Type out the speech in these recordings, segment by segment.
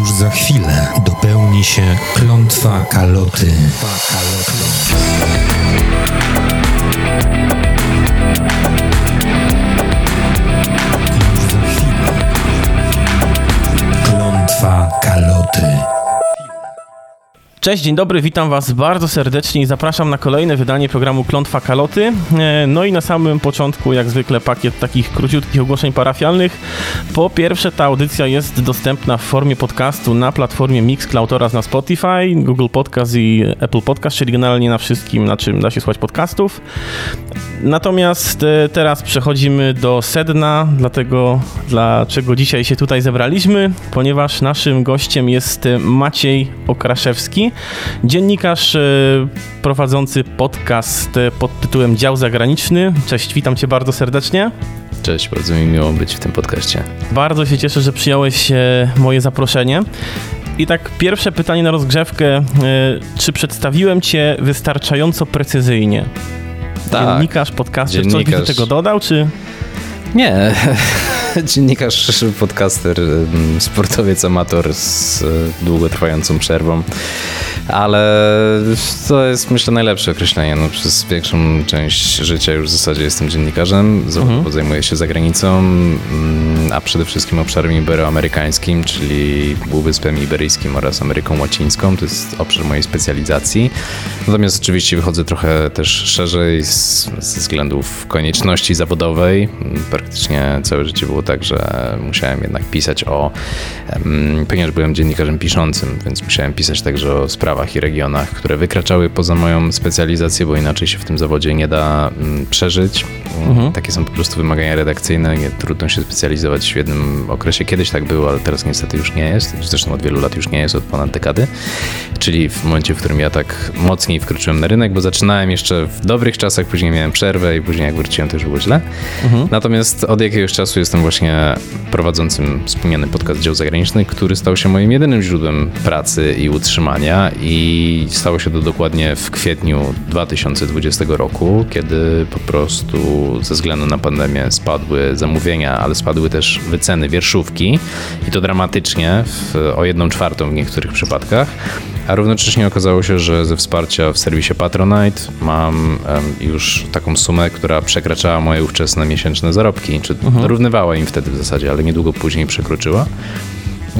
Już za chwilę dopełni się klątwa kaloty. Klątwa kaloty. Cześć, dzień dobry, witam Was bardzo serdecznie i zapraszam na kolejne wydanie programu Klątwa Kaloty. E, No i na samym początku, jak zwykle, pakiet takich króciutkich ogłoszeń parafialnych. Po pierwsze, ta audycja jest dostępna w formie podcastu na platformie Mixcloud oraz na Spotify, Google Podcast i Apple Podcast, czyli generalnie na wszystkim, na czym da się słuchać podcastów. Natomiast e, teraz przechodzimy do sedna, dlatego dlaczego dzisiaj się tutaj zebraliśmy, ponieważ naszym gościem jest Maciej Okraszewski, dziennikarz e, prowadzący podcast e, pod tytułem Dział Zagraniczny. Cześć, witam cię bardzo serdecznie. Cześć, bardzo mi miło być w tym podcaście. Bardzo się cieszę, że przyjąłeś e, moje zaproszenie. I tak pierwsze pytanie na rozgrzewkę. Czy przedstawiłem cię wystarczająco precyzyjnie? Dziennikarz, podcaster, coś byś do Dziennikarz. tego dodał, czy... Nie, dziennikarz, podcaster, ym, sportowiec, amator z y, długotrwającą przerwą, ale to jest myślę najlepsze określenie. No, przez większą część życia już w zasadzie jestem dziennikarzem, zawodowo zajmuję się zagranicą, mm, a przede wszystkim obszarem iberoamerykańskim, czyli Półwyspem Iberyjskim oraz Ameryką Łacińską. To jest obszar mojej specjalizacji. Natomiast oczywiście wychodzę trochę też szerzej z, ze względów konieczności zawodowej. Praktycznie całe życie było tak, że musiałem jednak pisać o, em, ponieważ byłem dziennikarzem piszącym, więc musiałem pisać także o sprawach i regionach, które wykraczały poza moją specjalizację, bo inaczej się w tym zawodzie nie da mm, przeżyć. Takie są po prostu wymagania redakcyjne. Nie, trudno się specjalizować w jednym okresie. Kiedyś tak było, ale teraz niestety już nie jest. Zresztą od wielu lat już nie jest, od ponad dekady. Czyli w momencie, w którym ja tak mocniej wkroczyłem na rynek, bo zaczynałem jeszcze w dobrych czasach, później miałem przerwę i później jak wróciłem, to już było źle. Natomiast od jakiegoś czasu jestem właśnie prowadzącym wspomniany podcast Dział Zagraniczny, który stał się moim jedynym źródłem pracy i utrzymania i stało się to dokładnie w kwietniu 2020 roku, kiedy po prostu ze względu na pandemię spadły zamówienia, ale spadły też wyceny wierszówki i to dramatycznie, w, o jedną czwartą w niektórych przypadkach. A równocześnie okazało się, że ze wsparcia w serwisie Patronite mam em, już taką sumę, która przekraczała moje ówczesne miesięczne zarobki, czy dorównywała im wtedy w zasadzie, ale niedługo później przekroczyła.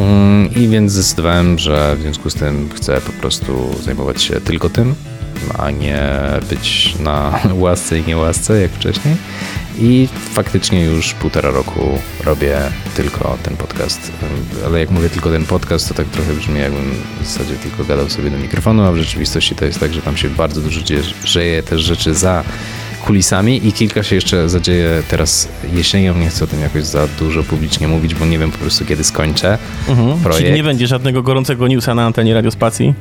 Mm, I więc zdecydowałem, że w związku z tym chcę po prostu zajmować się tylko tym, a nie być na łasce i niełasce jak wcześniej. I faktycznie już półtora roku robię tylko ten podcast. Ale jak mówię tylko ten podcast, to tak trochę brzmi, jakbym w zasadzie tylko gadał sobie do mikrofonu, a w rzeczywistości to jest tak, że tam się bardzo dużo dzieje, też rzeczy za kulisami i kilka się jeszcze zadzieje teraz jesienią. Nie chcę o tym jakoś za dużo publicznie mówić, bo nie wiem po prostu kiedy skończę projekt. Mhm. Czyli nie będzie żadnego gorącego newsa na antenie radiospacji?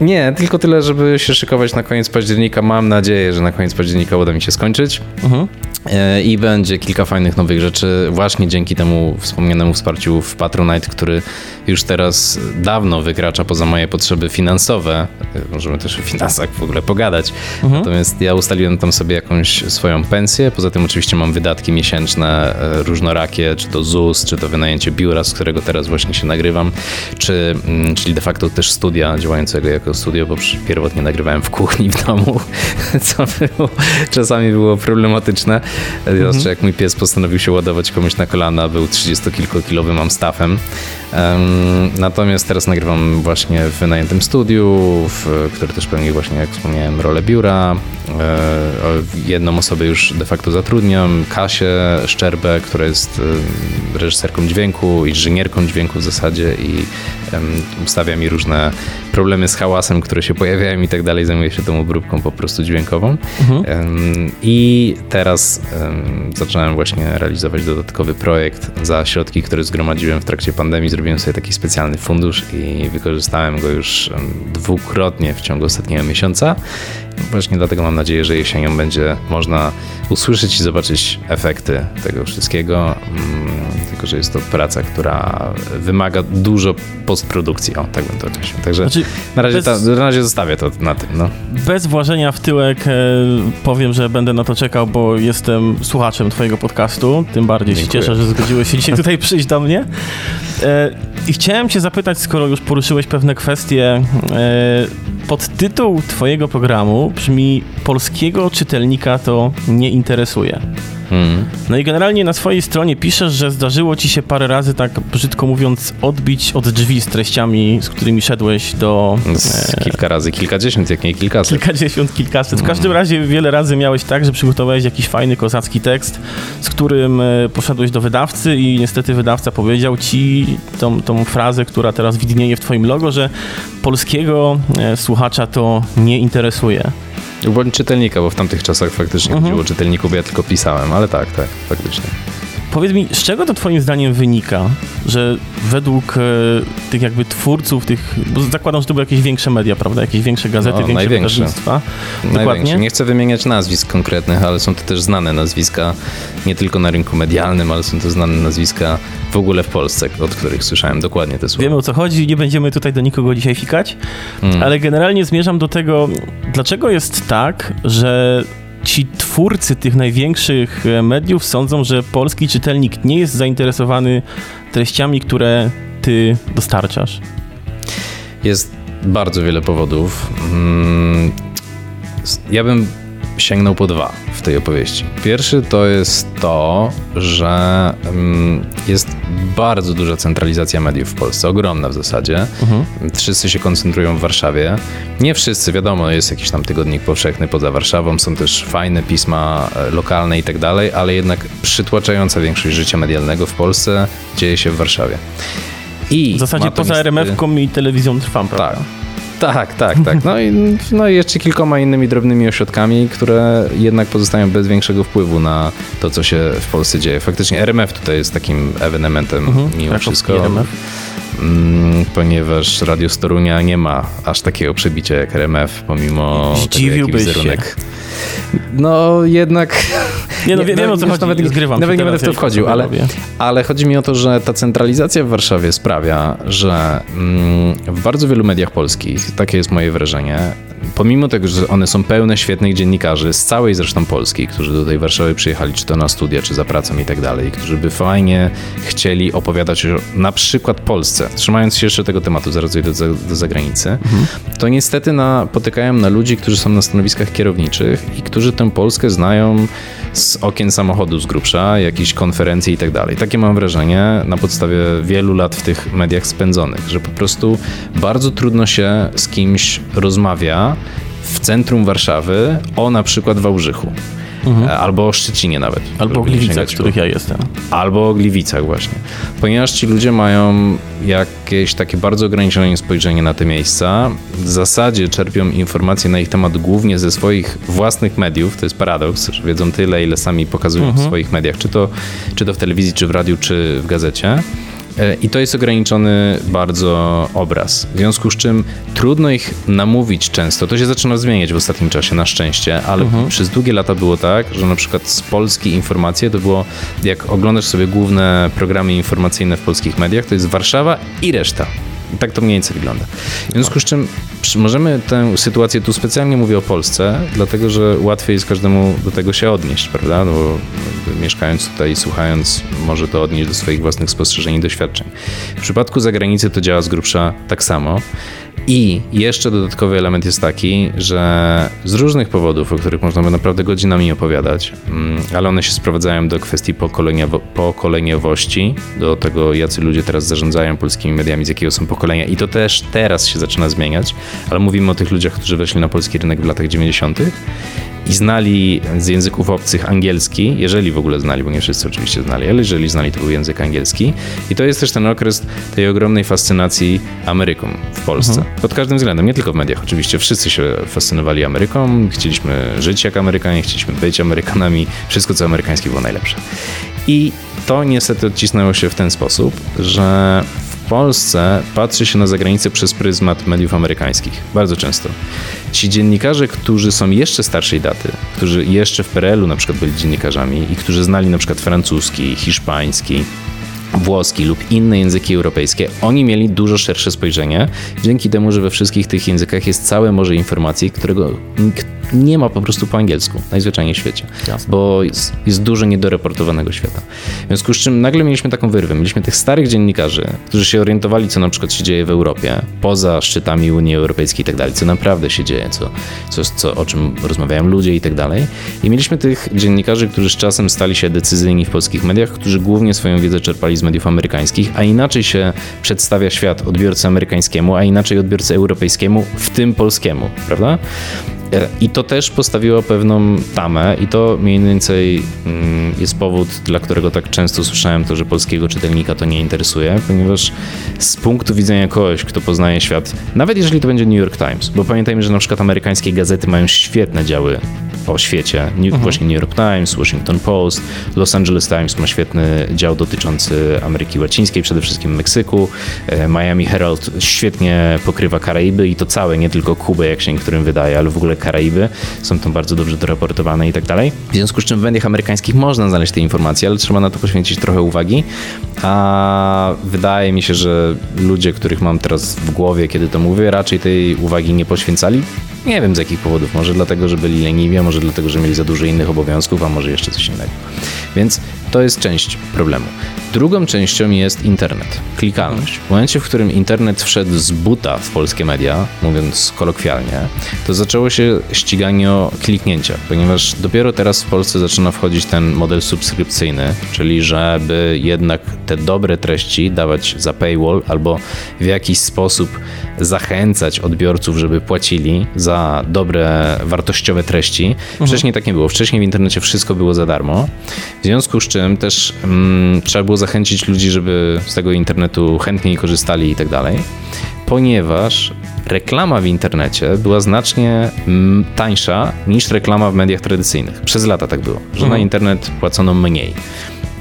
Nie, tylko tyle, żeby się szykować na koniec października. Mam nadzieję, że na koniec października uda mi się skończyć. Mhm. E, I będzie kilka fajnych nowych rzeczy, właśnie dzięki temu wspomnianemu wsparciu w Patronite, który już teraz dawno wykracza poza moje potrzeby finansowe. E, Możemy też o finansach w ogóle pogadać. Natomiast ja ustaliłem tam sobie jakąś swoją pensję. Poza tym oczywiście mam wydatki miesięczne e, różnorakie, czy to ZUS, czy to wynajęcie biura, z którego teraz właśnie się nagrywam, czy, mm, czyli de facto też studia działającego jako studio, bo pierwotnie nagrywałem w kuchni w domu, co było, czasami było problematyczne. Zwłaszcza jak mój pies postanowił się ładować komuś na kolana, był 30-kilkokilowym amstafem. Natomiast teraz nagrywam właśnie w wynajętym studiu, w, które też pełni właśnie, jak wspomniałem, rolę biura. E, jedną osobę już de facto zatrudniam, Kasię Szczerbę, która jest reżyserką dźwięku, inżynierką dźwięku w zasadzie i ustawia mi różne problemy z hałasem, które się pojawiają i tak dalej. Zajmuję się tą obróbką po prostu dźwiękową. Em, I teraz em, zacząłem właśnie realizować dodatkowy projekt za środki, które zgromadziłem w trakcie pandemii. Zrobiłem sobie taki specjalny fundusz i wykorzystałem go już dwukrotnie w ciągu ostatniego miesiąca. Właśnie dlatego mam nadzieję, że jesienią będzie można usłyszeć i zobaczyć efekty tego wszystkiego. Że jest to praca, która wymaga dużo postprodukcji. O, tak bym to określił. Także Znaczy, na, razie bez- ta, na razie zostawię to na tym. No. Bez włażenia w tyłek e, powiem, że będę na to czekał, bo jestem słuchaczem twojego podcastu. Tym bardziej się Dziękuję. cieszę, że zgodziłeś się dzisiaj tutaj przyjść do mnie. E, I chciałem cię zapytać, skoro już poruszyłeś pewne kwestie, e, podtytuł twojego programu brzmi Polskiego czytelnika to nie interesuje. Mm. No i generalnie na swojej stronie piszesz, że zdarzyło ci się parę razy, tak brzydko mówiąc, odbić od drzwi z treściami, z którymi szedłeś do... E, kilka razy, kilkadziesiąt, jak nie kilkaset. Kilkadziesiąt, kilkaset. W każdym razie wiele razy miałeś tak, że przygotowałeś jakiś fajny, kozacki tekst, z którym e, poszedłeś do wydawcy i niestety wydawca powiedział ci tą, tą frazę, która teraz widnieje w twoim logo, że polskiego e, słuchacza to nie interesuje. Bądź czytelnika, bo w tamtych czasach faktycznie Mhm. chodziło o czytelników, ja tylko pisałem, ale tak, tak, faktycznie. Powiedz mi, z czego to twoim zdaniem wynika, że według e, tych jakby twórców tych, bo zakładam, że to były jakieś większe media, prawda, jakieś większe gazety, No, większe największe. wydawnictwa. Dokładnie? Nie chcę wymieniać nazwisk konkretnych, ale są to też znane nazwiska, nie tylko na rynku medialnym, ale są to znane nazwiska w ogóle w Polsce, od których słyszałem dokładnie te słowa. Wiemy o co chodzi, nie będziemy tutaj do nikogo dzisiaj fikać, Mm. ale generalnie zmierzam do tego, dlaczego jest tak, że ci twórcy tych największych e, mediów sądzą, że polski czytelnik nie jest zainteresowany treściami, które ty dostarczasz. Jest bardzo wiele powodów. Mm, Ja bym sięgnął po dwa w tej opowieści. Pierwszy to jest to, że mm, jest bardzo duża centralizacja mediów w Polsce, ogromna w zasadzie. Wszyscy się koncentrują w Warszawie. Nie wszyscy, wiadomo, jest jakiś tam tygodnik powszechny poza Warszawą, są też fajne pisma e, lokalne i tak dalej, ale jednak przytłaczająca większość życia medialnego w Polsce dzieje się w Warszawie. I W zasadzie poza niestety- RMF-ką i telewizją trwam, prawda? tak. Tak, tak, tak. No i, no i jeszcze kilkoma innymi drobnymi ośrodkami, które jednak pozostają bez większego wpływu na to, co się w Polsce dzieje. Faktycznie RMF tutaj jest takim ewenementem Mhm, mimo wszystko, RMF. Mm, ponieważ Radio Storunia nie ma aż takiego przebicia jak RMF, pomimo tego, jaki Zdziwiłbyś się. wizerunek. No jednak... Nie no, wie, wiem o co chodzi, nawet, zgrywam Nawet się nie będę w to wchodził, ale, ale chodzi mi o to, że ta centralizacja w Warszawie sprawia, że mm, w bardzo wielu mediach polskich, takie jest moje wrażenie, pomimo tego, że one są pełne świetnych dziennikarzy z całej zresztą Polski, którzy do tej Warszawy przyjechali, czy to na studia, czy za pracą i tak dalej, którzy by fajnie chcieli opowiadać o na przykład Polsce, trzymając się jeszcze tego tematu, zaraz dojdę do, do zagranicy, to niestety napotykają na ludzi, którzy są na stanowiskach kierowniczych i którzy tę Polskę znają z okien samochodu z grubsza, jakichś konferencji i tak dalej. Takie mam wrażenie na podstawie wielu lat w tych mediach spędzonych, że po prostu bardzo trudno się z kimś rozmawia w centrum Warszawy o na przykład Wałbrzychu. E, Albo o Szczecinie nawet. Mhm. Albo o Gliwicach, w których ja jestem. Albo o Gliwicach właśnie. Ponieważ ci ludzie mają jakieś takie bardzo ograniczone spojrzenie na te miejsca. W zasadzie czerpią informacje na ich temat głównie ze swoich własnych mediów. To jest paradoks, że wiedzą tyle, ile sami pokazują w swoich mediach, czy to, czy to w telewizji, czy w radiu, czy w gazecie. E, I to jest ograniczony bardzo obraz. W związku z czym trudno ich namówić często. To się zaczyna zmieniać w ostatnim czasie, na szczęście, ale przez długie lata było tak, że na przykład z Polski informacje to było, jak oglądasz sobie główne programy informacyjne w polskich mediach, to jest Warszawa i reszta. Tak to mniej więcej wygląda. W związku z czym możemy tę sytuację, tu specjalnie mówię o Polsce, dlatego że łatwiej jest każdemu do tego się odnieść, prawda? No bo mieszkając tutaj i słuchając, może to odnieść do swoich własnych spostrzeżeń i doświadczeń. W przypadku zagranicy to działa z grubsza tak samo. I jeszcze dodatkowy element jest taki, że z różnych powodów, o których można by naprawdę godzinami opowiadać, mm, ale one się sprowadzają do kwestii pokoleniowo- pokoleniowości, do tego, jacy ludzie teraz zarządzają polskimi mediami, z jakiego są pokolenia. I to też teraz się zaczyna zmieniać, ale mówimy o tych ludziach, którzy weszli na polski rynek w latach 90. i znali z języków obcych angielski, jeżeli w ogóle znali, bo nie wszyscy oczywiście znali, ale jeżeli znali, to był język angielski. I to jest też ten okres tej ogromnej fascynacji Ameryką w Polsce. Pod każdym względem, nie tylko w mediach. Oczywiście wszyscy się fascynowali Ameryką, chcieliśmy żyć jak Amerykanie, chcieliśmy być Amerykanami, wszystko co amerykańskie było najlepsze. I to niestety odcisnęło się w ten sposób, że Polsce patrzy się na zagranicę przez pryzmat mediów amerykańskich. Bardzo często. Ci dziennikarze, którzy są jeszcze starszej daty, którzy jeszcze w PRL-u na przykład byli dziennikarzami i którzy znali na przykład francuski, hiszpański, włoski lub inne języki europejskie, oni mieli dużo szersze spojrzenie, dzięki temu, że we wszystkich tych językach jest całe morze informacji, którego nikt nie ma po prostu po angielsku, najzwyczajniej w świecie, Jasne. bo jest, jest dużo niedoreportowanego świata. W związku z czym nagle mieliśmy taką wyrwę. Mieliśmy tych starych dziennikarzy, którzy się orientowali, co na przykład się dzieje w Europie, poza szczytami Unii Europejskiej i tak dalej, co naprawdę się dzieje, co, co, co, o czym rozmawiają ludzie i tak dalej. I mieliśmy tych dziennikarzy, którzy z czasem stali się decyzyjni w polskich mediach, którzy głównie swoją wiedzę czerpali z mediów amerykańskich, a inaczej się przedstawia świat odbiorcy amerykańskiemu, a inaczej odbiorcy europejskiemu, w tym polskiemu, prawda? E, I to też postawiło pewną tamę, i to mniej więcej mm, jest powód, dla którego tak często słyszałem to, że polskiego czytelnika to nie interesuje, ponieważ z punktu widzenia kogoś, kto poznaje świat, nawet jeżeli to będzie New York Times, bo pamiętajmy, że na przykład amerykańskie gazety mają świetne działy o świecie. New, Właśnie New York Times, Washington Post, Los Angeles Times ma świetny dział dotyczący Ameryki Łacińskiej, przede wszystkim Meksyku. E, Miami Herald świetnie pokrywa Karaiby i to całe, nie tylko Kubę, jak się niektórym wydaje, ale w ogóle Karaiby. Są tam bardzo dobrze doraportowane i tak dalej. W związku z czym w mediach amerykańskich można znaleźć te informacje, ale trzeba na to poświęcić trochę uwagi. A wydaje mi się, że ludzie, których mam teraz w głowie, kiedy to mówię, raczej tej uwagi nie poświęcali. Nie wiem z jakich powodów. Może dlatego, że byli leniwi, a może dlatego, że mieli za dużo innych obowiązków, a może jeszcze coś innego. Więc to jest część problemu. Drugą częścią jest internet, klikalność. W momencie, w którym internet wszedł z buta w polskie media, mówiąc kolokwialnie, to zaczęło się ściganie o kliknięcia, ponieważ dopiero teraz w Polsce zaczyna wchodzić ten model subskrypcyjny, czyli żeby jednak te dobre treści dawać za paywall albo w jakiś sposób zachęcać odbiorców, żeby płacili za dobre, wartościowe treści. Wcześniej tak nie było. Wcześniej w internecie wszystko było za darmo. W związku z czym też mm, trzeba było zachęcić ludzi, żeby z tego internetu chętniej korzystali i tak dalej, ponieważ reklama w internecie była znacznie mm, tańsza niż reklama w mediach tradycyjnych. Przez lata tak było, że na internet płacono mniej.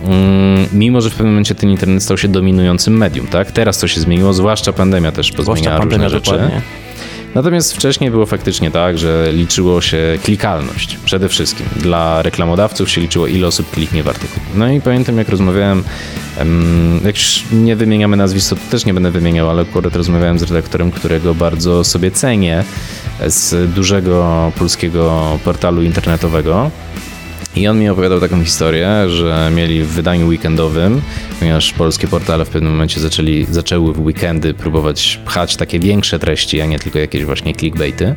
Mm, Mimo, że w pewnym momencie ten internet stał się dominującym medium, tak? Teraz to się zmieniło, zwłaszcza pandemia też pozmieniała Zwłaszcza pandemia różne rzeczy. dokładnie. Natomiast wcześniej było faktycznie tak, że liczyło się klikalność przede wszystkim. Dla reklamodawców się liczyło, ile osób kliknie w artykuł. No i pamiętam, jak rozmawiałem, em, jak już nie wymieniamy nazwisk, to też nie będę wymieniał, ale akurat rozmawiałem z redaktorem, którego bardzo sobie cenię, z dużego polskiego portalu internetowego. I on mi opowiadał taką historię, że mieli w wydaniu weekendowym, ponieważ polskie portale w pewnym momencie zaczęli, zaczęły w weekendy próbować pchać takie większe treści, a nie tylko jakieś właśnie clickbaity.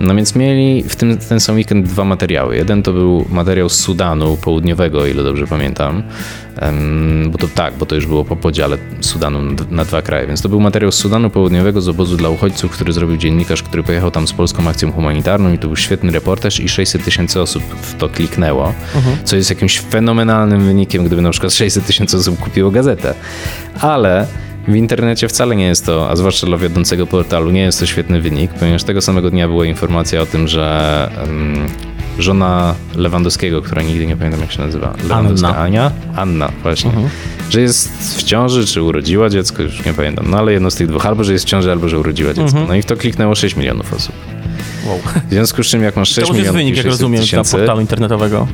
No więc mieli w tym, ten sam weekend dwa materiały. Jeden to był materiał z Sudanu Południowego, o ile dobrze pamiętam, bo to tak, bo to już było po podziale Sudanu na, dwa kraje, więc to był materiał z Sudanu Południowego z obozu dla uchodźców, który zrobił dziennikarz, który pojechał tam z polską akcją humanitarną i to był świetny reportaż i 600 tysięcy osób w to kliknęło, co jest jakimś fenomenalnym wynikiem, gdyby na przykład 600 tysięcy osób kupiło gazetę. Ale w internecie wcale nie jest to, a zwłaszcza dla wiodącego portalu, nie jest to świetny wynik, ponieważ tego samego dnia była informacja o tym, że um, żona Lewandowskiego, która nigdy nie pamiętam jak się nazywa, Lewandowska Anna. Ania? Anna, właśnie. Że jest w ciąży, czy urodziła dziecko, już nie pamiętam. No ale jedno z tych dwóch, albo że jest w ciąży, albo że urodziła dziecko. No i w to kliknęło 6 milionów osób. Wow. W związku z czym, jak masz 6 To już jest milionów wynik, jak 600 rozumiem, dla tysięcy, portalu internetowego.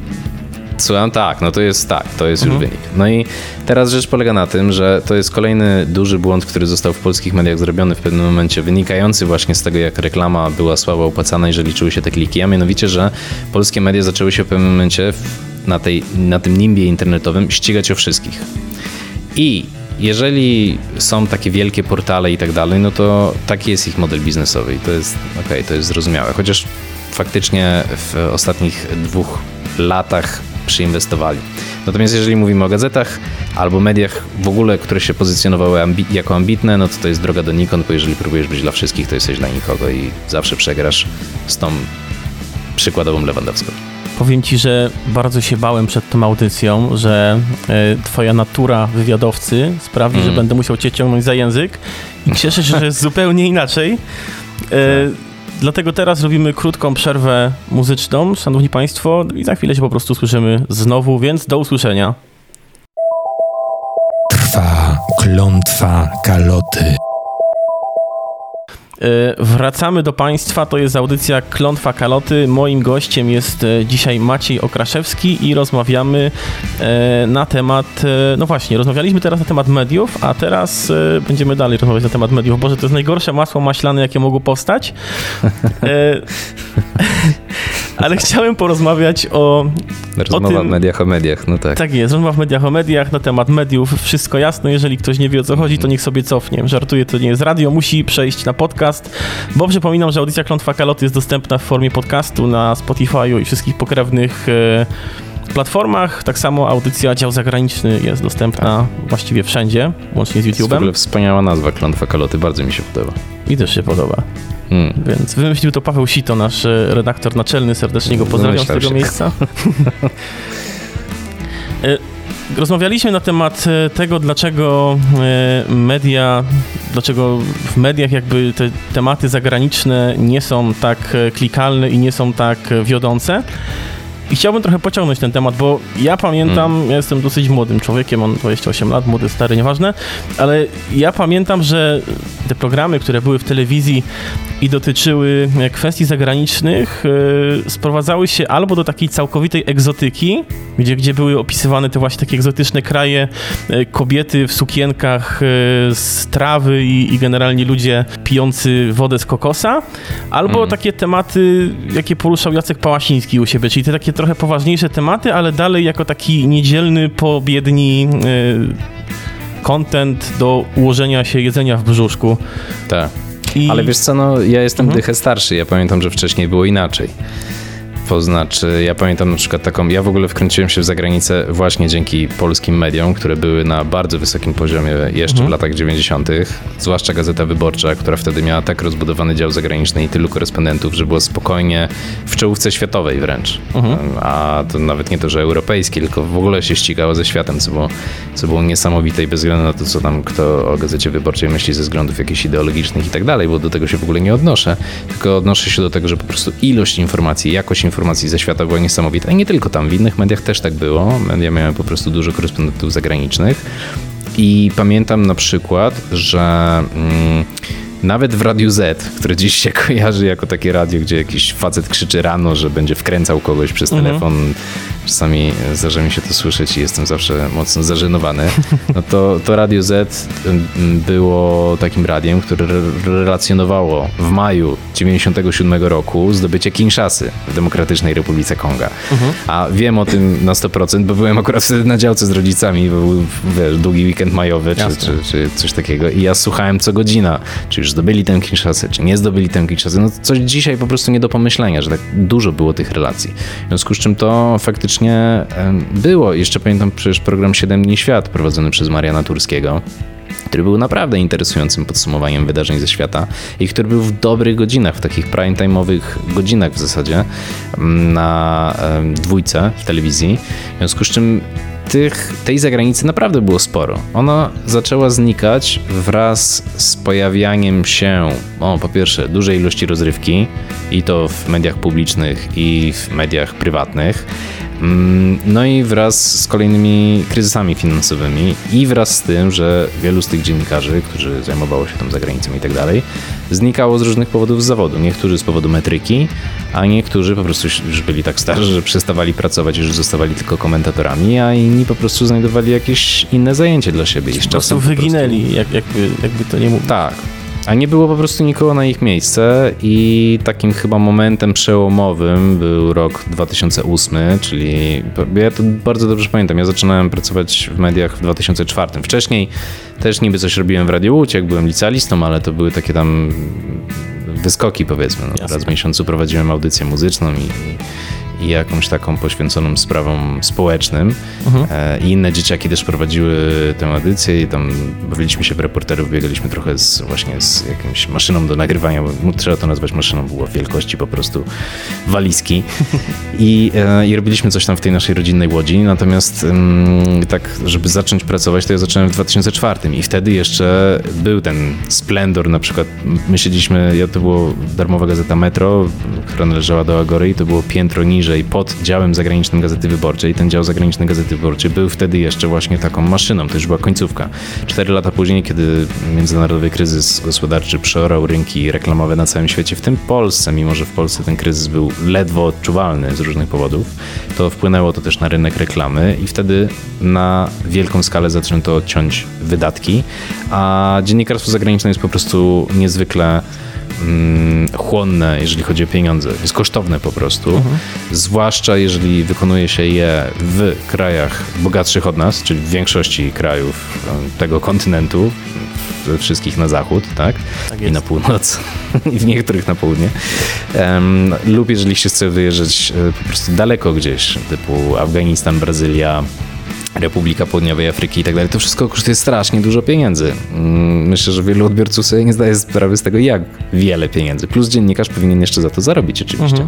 Słucham, tak, no to jest tak, to jest Mhm. już wynik. No i teraz rzecz polega na tym, że to jest kolejny duży błąd, który został w polskich mediach zrobiony w pewnym momencie, wynikający właśnie z tego, jak reklama była słabo opłacana i że liczyły się te kliki, a mianowicie, że polskie media zaczęły się w pewnym momencie na, tej, na tym nimbie internetowym ścigać o wszystkich. I jeżeli są takie wielkie portale i tak dalej, no to taki jest ich model biznesowy i to jest okej, to jest zrozumiałe. Chociaż faktycznie w ostatnich dwóch latach przyinwestowali. Natomiast jeżeli mówimy o gazetach albo mediach w ogóle, które się pozycjonowały ambi- jako ambitne, no to to jest droga donikąd, bo jeżeli próbujesz być dla wszystkich, to jesteś dla nikogo i zawsze przegrasz z tą przykładową Lewandowską. Powiem ci, że bardzo się bałem przed tą audycją, że e, twoja natura wywiadowcy sprawi, że będę musiał cię ciągnąć za język i cieszę się, że jest zupełnie inaczej. E, dlatego teraz robimy krótką przerwę muzyczną, szanowni państwo, i za chwilę się po prostu słyszymy znowu, więc do usłyszenia. Trwa klątwa kaloty. E, Wracamy do Państwa, to jest audycja Klątwa Kaloty. Moim gościem jest e, dzisiaj Maciej Okraszewski i rozmawiamy e, na temat, no właśnie, rozmawialiśmy teraz na temat mediów, a teraz będziemy dalej rozmawiać na temat mediów. Boże, to jest najgorsze masło maślane, jakie mogło powstać. Ale chciałem porozmawiać o. Rozmowa o tym, w mediach o mediach, no tak. Tak jest, rozmowa w mediach o mediach na temat mediów, wszystko jasne. Jeżeli ktoś nie wie o co chodzi, to niech sobie cofnie. Żartuję, to nie jest radio, musi przejść na podcast, bo przypominam, że audycja Klątwa Kaloty jest dostępna w formie podcastu na Spotify'u i wszystkich pokrewnych. E, platformach. Tak samo audycja Dział Zagraniczny jest dostępna tak. właściwie wszędzie, łącznie z YouTube'em. To w ogóle wspaniała nazwa Klątwa Kaloty, bardzo mi się podoba. Mi też się podoba. Hmm. Więc wymyślił to Paweł Sito, nasz e, redaktor naczelny. Serdecznie go pozdrawiam z tego się. miejsca. E, rozmawialiśmy na temat e, tego, dlaczego media, dlaczego w mediach jakby te tematy zagraniczne nie są tak klikalne i nie są tak wiodące. I chciałbym trochę pociągnąć ten temat, bo ja pamiętam, mm. ja jestem dosyć młodym człowiekiem, mam 28 lat, młody, stary, nieważne, ale ja pamiętam, że te programy, które były w telewizji i dotyczyły kwestii zagranicznych, yy, sprowadzały się albo do takiej całkowitej egzotyki, gdzie, gdzie były opisywane te właśnie takie egzotyczne kraje, yy, kobiety w sukienkach yy, z trawy i, i, generalnie ludzie pijący wodę z kokosa, albo mm. takie tematy, jakie poruszał Jacek Pałasiński u siebie, czyli te takie trochę poważniejsze tematy, ale dalej jako taki niedzielny, pobiedni content do ułożenia się jedzenia w brzuszku. Tak. I... Ale wiesz co, no ja jestem mhm. dychę starszy, ja pamiętam, że wcześniej było inaczej. To znaczy, ja pamiętam na przykład taką, ja w ogóle wkręciłem się w zagranicę właśnie dzięki polskim mediom, które były na bardzo wysokim poziomie jeszcze mhm. w latach 90., zwłaszcza Gazeta Wyborcza, która wtedy miała tak rozbudowany dział zagraniczny i tylu korespondentów, że było spokojnie w czołówce światowej wręcz. Mhm. A to nawet nie to, że europejski, tylko w ogóle się ścigało ze światem, co było, co było niesamowite i bez względu na to, co tam kto o Gazecie Wyborczej myśli ze względów jakichś ideologicznych i tak dalej, bo do tego się w ogóle nie odnoszę, tylko odnoszę się do tego, że po prostu ilość informacji, jakość informacji, informacji ze świata była niesamowita. I nie tylko tam, w innych mediach też tak było. Media miały po prostu dużo korespondentów zagranicznych. I pamiętam na przykład, że mm, nawet w Radiu Z, które dziś się kojarzy jako takie radio, gdzie jakiś facet krzyczy rano, że będzie wkręcał kogoś przez mhm. telefon, czasami zdarza mi się to słyszeć i jestem zawsze mocno zażenowany, no to, to Radio Z było takim radiem, które relacjonowało w maju 97 roku zdobycie Kinshasy w Demokratycznej Republice Konga. Mhm. A wiem o tym na 100%, bo byłem akurat wtedy na działce z rodzicami, bo był wiesz, długi weekend majowy czy, czy, czy, coś takiego i ja słuchałem co godzina, czy już zdobyli tę Kinshasę, czy nie zdobyli tę Kinshasę. No coś dzisiaj po prostu nie do pomyślenia, że tak dużo było tych relacji. W związku z czym to faktycznie było. Jeszcze pamiętam przecież program 7 dni świat prowadzony przez Mariana Turskiego który był naprawdę interesującym podsumowaniem wydarzeń ze świata i który był w dobrych godzinach, w takich prime time'owych godzinach w zasadzie na dwójce w telewizji. W związku z czym tych, tej zagranicy naprawdę było sporo. Ona zaczęła znikać wraz z pojawianiem się, o, po pierwsze, dużej ilości rozrywki, i to w mediach publicznych, i w mediach prywatnych. Mm, no i wraz z kolejnymi kryzysami finansowymi i wraz z tym, że wielu z tych dziennikarzy, którzy zajmowało się tą zagranicą i tak dalej, znikało z różnych powodów z zawodu. Niektórzy z powodu metryki, a niektórzy po prostu już byli tak starzy, że przestawali pracować, już zostawali tylko komentatorami, a inni po prostu znajdowali jakieś inne zajęcie dla siebie. I z czasem po prostu wyginęli. Jak, jakby, jakby to nie mówić. Tak, a nie było po prostu nikogo na ich miejsce i takim chyba momentem przełomowym był rok 2008, czyli ja to bardzo dobrze pamiętam. Ja zaczynałem pracować w mediach w 2004. Wcześniej też niby coś robiłem w Radio Łódź, jak byłem licealistą, ale to były takie tam wyskoki powiedzmy. No, raz w miesiącu prowadziłem audycję muzyczną i, i jakąś taką poświęconą sprawom społecznym. Mhm. E, I inne dzieciaki też prowadziły tę edycję i tam bawiliśmy się w reporterów, biegaliśmy trochę z, właśnie z jakąś maszyną do nagrywania, bo trzeba to nazwać maszyną, była wielkości po prostu walizki. I, e, I robiliśmy coś tam w tej naszej rodzinnej łodzi, natomiast tak, żeby zacząć pracować, to ja zacząłem w 2004 i wtedy jeszcze był ten splendor, na przykład my siedzieliśmy, ja to było darmowa gazeta Metro, która należała do Agory i to było piętro niżej niżej, pod działem zagranicznym Gazety Wyborczej. Ten dział zagraniczny Gazety Wyborczej był wtedy jeszcze właśnie taką maszyną, to już była końcówka. Cztery lata później, kiedy międzynarodowy kryzys gospodarczy przeorał rynki reklamowe na całym świecie, w tym Polsce, mimo że w Polsce ten kryzys był ledwo odczuwalny z różnych powodów, to wpłynęło to też na rynek reklamy i wtedy na wielką skalę zaczęto ciąć wydatki, a dziennikarstwo zagraniczne jest po prostu niezwykle mm, chłonne, jeżeli chodzi o pieniądze. Jest kosztowne po prostu. Zwłaszcza jeżeli wykonuje się je w krajach bogatszych od nas, czyli w większości krajów e, tego kontynentu, wszystkich na zachód, tak? Tak I na północ, i w niektórych na południe. Em, lub jeżeli się chce wyjeżdżać e, po prostu daleko gdzieś, typu Afganistan, Brazylia, Republika Południowej Afryki i tak dalej, to wszystko kosztuje strasznie dużo pieniędzy. Mm, Myślę, że wielu odbiorców sobie nie zdaje sprawy z tego, jak wiele pieniędzy. Plus dziennikarz powinien jeszcze za to zarobić oczywiście.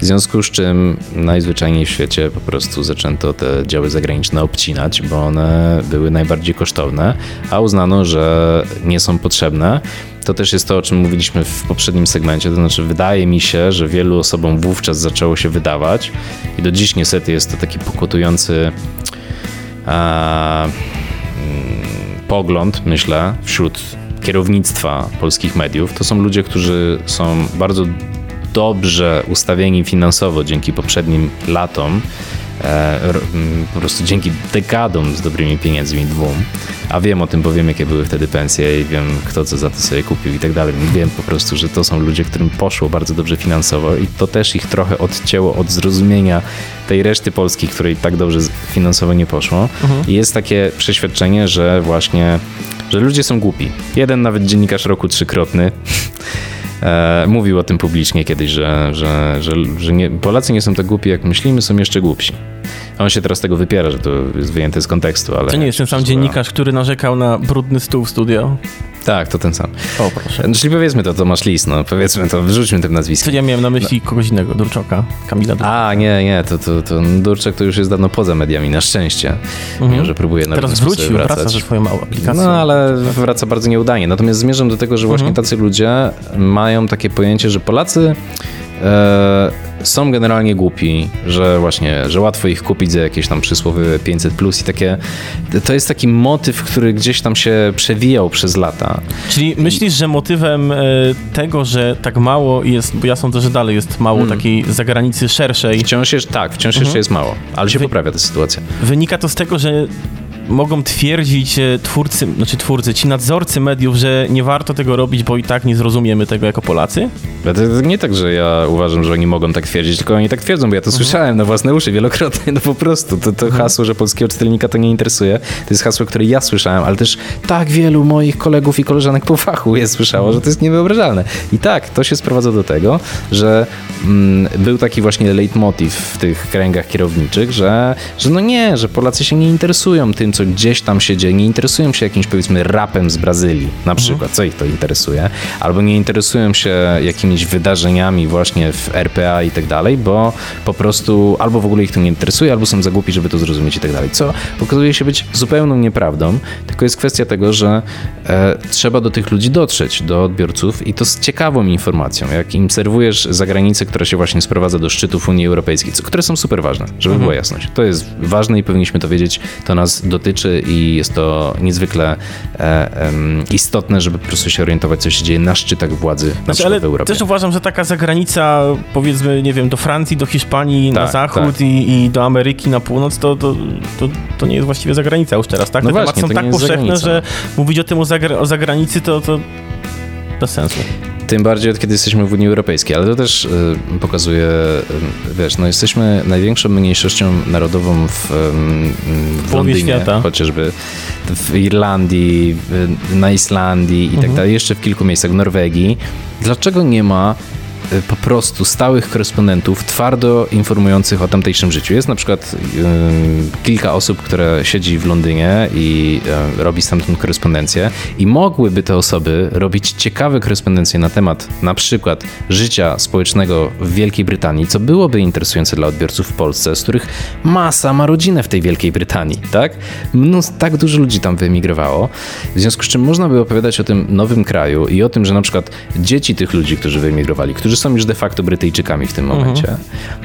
W związku z czym najzwyczajniej w świecie po prostu zaczęto te działy zagraniczne obcinać, bo one były najbardziej kosztowne, a uznano, że nie są potrzebne. To też jest to, o czym mówiliśmy w poprzednim segmencie, to znaczy wydaje mi się, że wielu osobom wówczas zaczęło się wydawać i do dziś niestety jest to taki pokutujący a, mm, pogląd, myślę, wśród kierownictwa polskich mediów. To są ludzie, którzy są bardzo dobrze ustawieni finansowo dzięki poprzednim latom, e, po prostu dzięki dekadom z dobrymi pieniędzmi dwóm, a wiem o tym, bo wiem jakie były wtedy pensje i wiem kto co za to sobie kupił i tak dalej. Wiem po prostu, że to są ludzie, którym poszło bardzo dobrze finansowo i to też ich trochę odcięło od zrozumienia tej reszty Polski, której tak dobrze finansowo nie poszło. I jest takie przeświadczenie, że właśnie, że ludzie są głupi. Jeden nawet dziennikarz roku trzykrotny E, mówił o tym publicznie kiedyś, że, że, że, że nie, Polacy nie są tak głupi, jak myślimy, są jeszcze głupsi. On się teraz tego wypiera, że to jest wyjęte z kontekstu, ale... To nie jest ten sam dziennikarz, który narzekał na brudny stół w studio. Tak, to ten sam. O, proszę. No, Czyli powiedzmy to, Tomasz Lis, no powiedzmy to, wrzućmy tym nazwiskiem. Ja miałem na myśli kogoś innego, Durczoka, Kamila Durczoka. A, nie, nie, to, to, to Durczek to już jest dawno poza mediami, na szczęście. Mimo, że próbuje na Teraz wrócił, wraca ze swoją małą aplikacją. No, ale wraca bardzo nieudanie. Natomiast zmierzam do tego, że właśnie tacy ludzie mają takie pojęcie, że Polacy są generalnie głupi, że właśnie, że łatwo ich kupić za jakieś tam przysłowie 500 plus i takie. To jest taki motyw, który gdzieś tam się przewijał przez lata. Czyli myślisz, że motywem e, tego, że tak mało jest, bo ja sądzę, że dalej jest mało Hmm. takiej zagranicy szerszej, Wciąż jest, tak, wciąż Mhm. jeszcze jest mało, ale się poprawia ta sytuacja. wynika to z tego, że mogą twierdzić e, twórcy, znaczy twórcy, ci nadzorcy mediów, że nie warto tego robić, bo i tak nie zrozumiemy tego jako Polacy? Nie tak, że ja uważam, że oni mogą tak twierdzić, tylko oni tak twierdzą, bo ja to słyszałem na własne uszy wielokrotnie, no po prostu. To, to hasło, że polskiego czytelnika to nie interesuje, to jest hasło, które ja słyszałem, ale też tak wielu moich kolegów i koleżanek po fachu je słyszało, że to jest niewyobrażalne. I tak, to się sprowadza do tego, że mm, był taki właśnie leitmotiv w tych kręgach kierowniczych, że, że no nie, że Polacy się nie interesują tym, co gdzieś tam się dzieje, nie interesują się jakimś powiedzmy rapem z Brazylii na przykład, co ich to interesuje, albo nie interesują się jakimiś wydarzeniami właśnie w RPA i tak dalej, bo po prostu albo w ogóle ich to nie interesuje, albo są za głupi, żeby to zrozumieć i tak dalej, co okazuje się być zupełną nieprawdą, tylko jest kwestia tego, że e, trzeba do tych ludzi dotrzeć, do odbiorców i to z ciekawą informacją, jak im serwujesz zagranicę, która się właśnie sprowadza do szczytów Unii Europejskiej, co, które są super ważne, żeby była jasność. To jest ważne i powinniśmy to wiedzieć, to nas dotyczy i jest to niezwykle e, istotne, żeby po prostu się orientować, co się dzieje na szczytach władzy na Znaczy, ale w Europie. też uważam, że taka zagranica, powiedzmy, nie wiem, do Francji, do Hiszpanii na Tak, zachód tak. i, i do Ameryki na północ, to, to, to, to nie jest właściwie zagranica już teraz, tak? No Te właśnie, tematy są tak powszechne, że mówić o tym o, zagra- o zagranicy to, to bez sensu. Tym bardziej od kiedy jesteśmy w Unii Europejskiej, ale to też y, pokazuje, y, wiesz, no jesteśmy największą mniejszością narodową w, y, w Londynie, świata. chociażby w Irlandii, w, na Islandii i tak dalej, jeszcze w kilku miejscach, w Norwegii. Dlaczego nie ma y, po prostu stałych korespondentów twardo informujących o tamtejszym życiu. Jest na przykład y, kilka osób, które siedzi w Londynie i y, robi stamtąd korespondencję i mogłyby te osoby robić ciekawe korespondencje na temat na przykład życia społecznego w Wielkiej Brytanii, co byłoby interesujące dla odbiorców w Polsce, z których masa ma rodzinę w tej Wielkiej Brytanii, tak? Mnóstwo, tak dużo ludzi tam wyemigrowało, w związku z czym można by opowiadać o tym nowym kraju i o tym, że na przykład dzieci tych ludzi, którzy wyemigrowali, którzy są już de facto Brytyjczykami w tym momencie,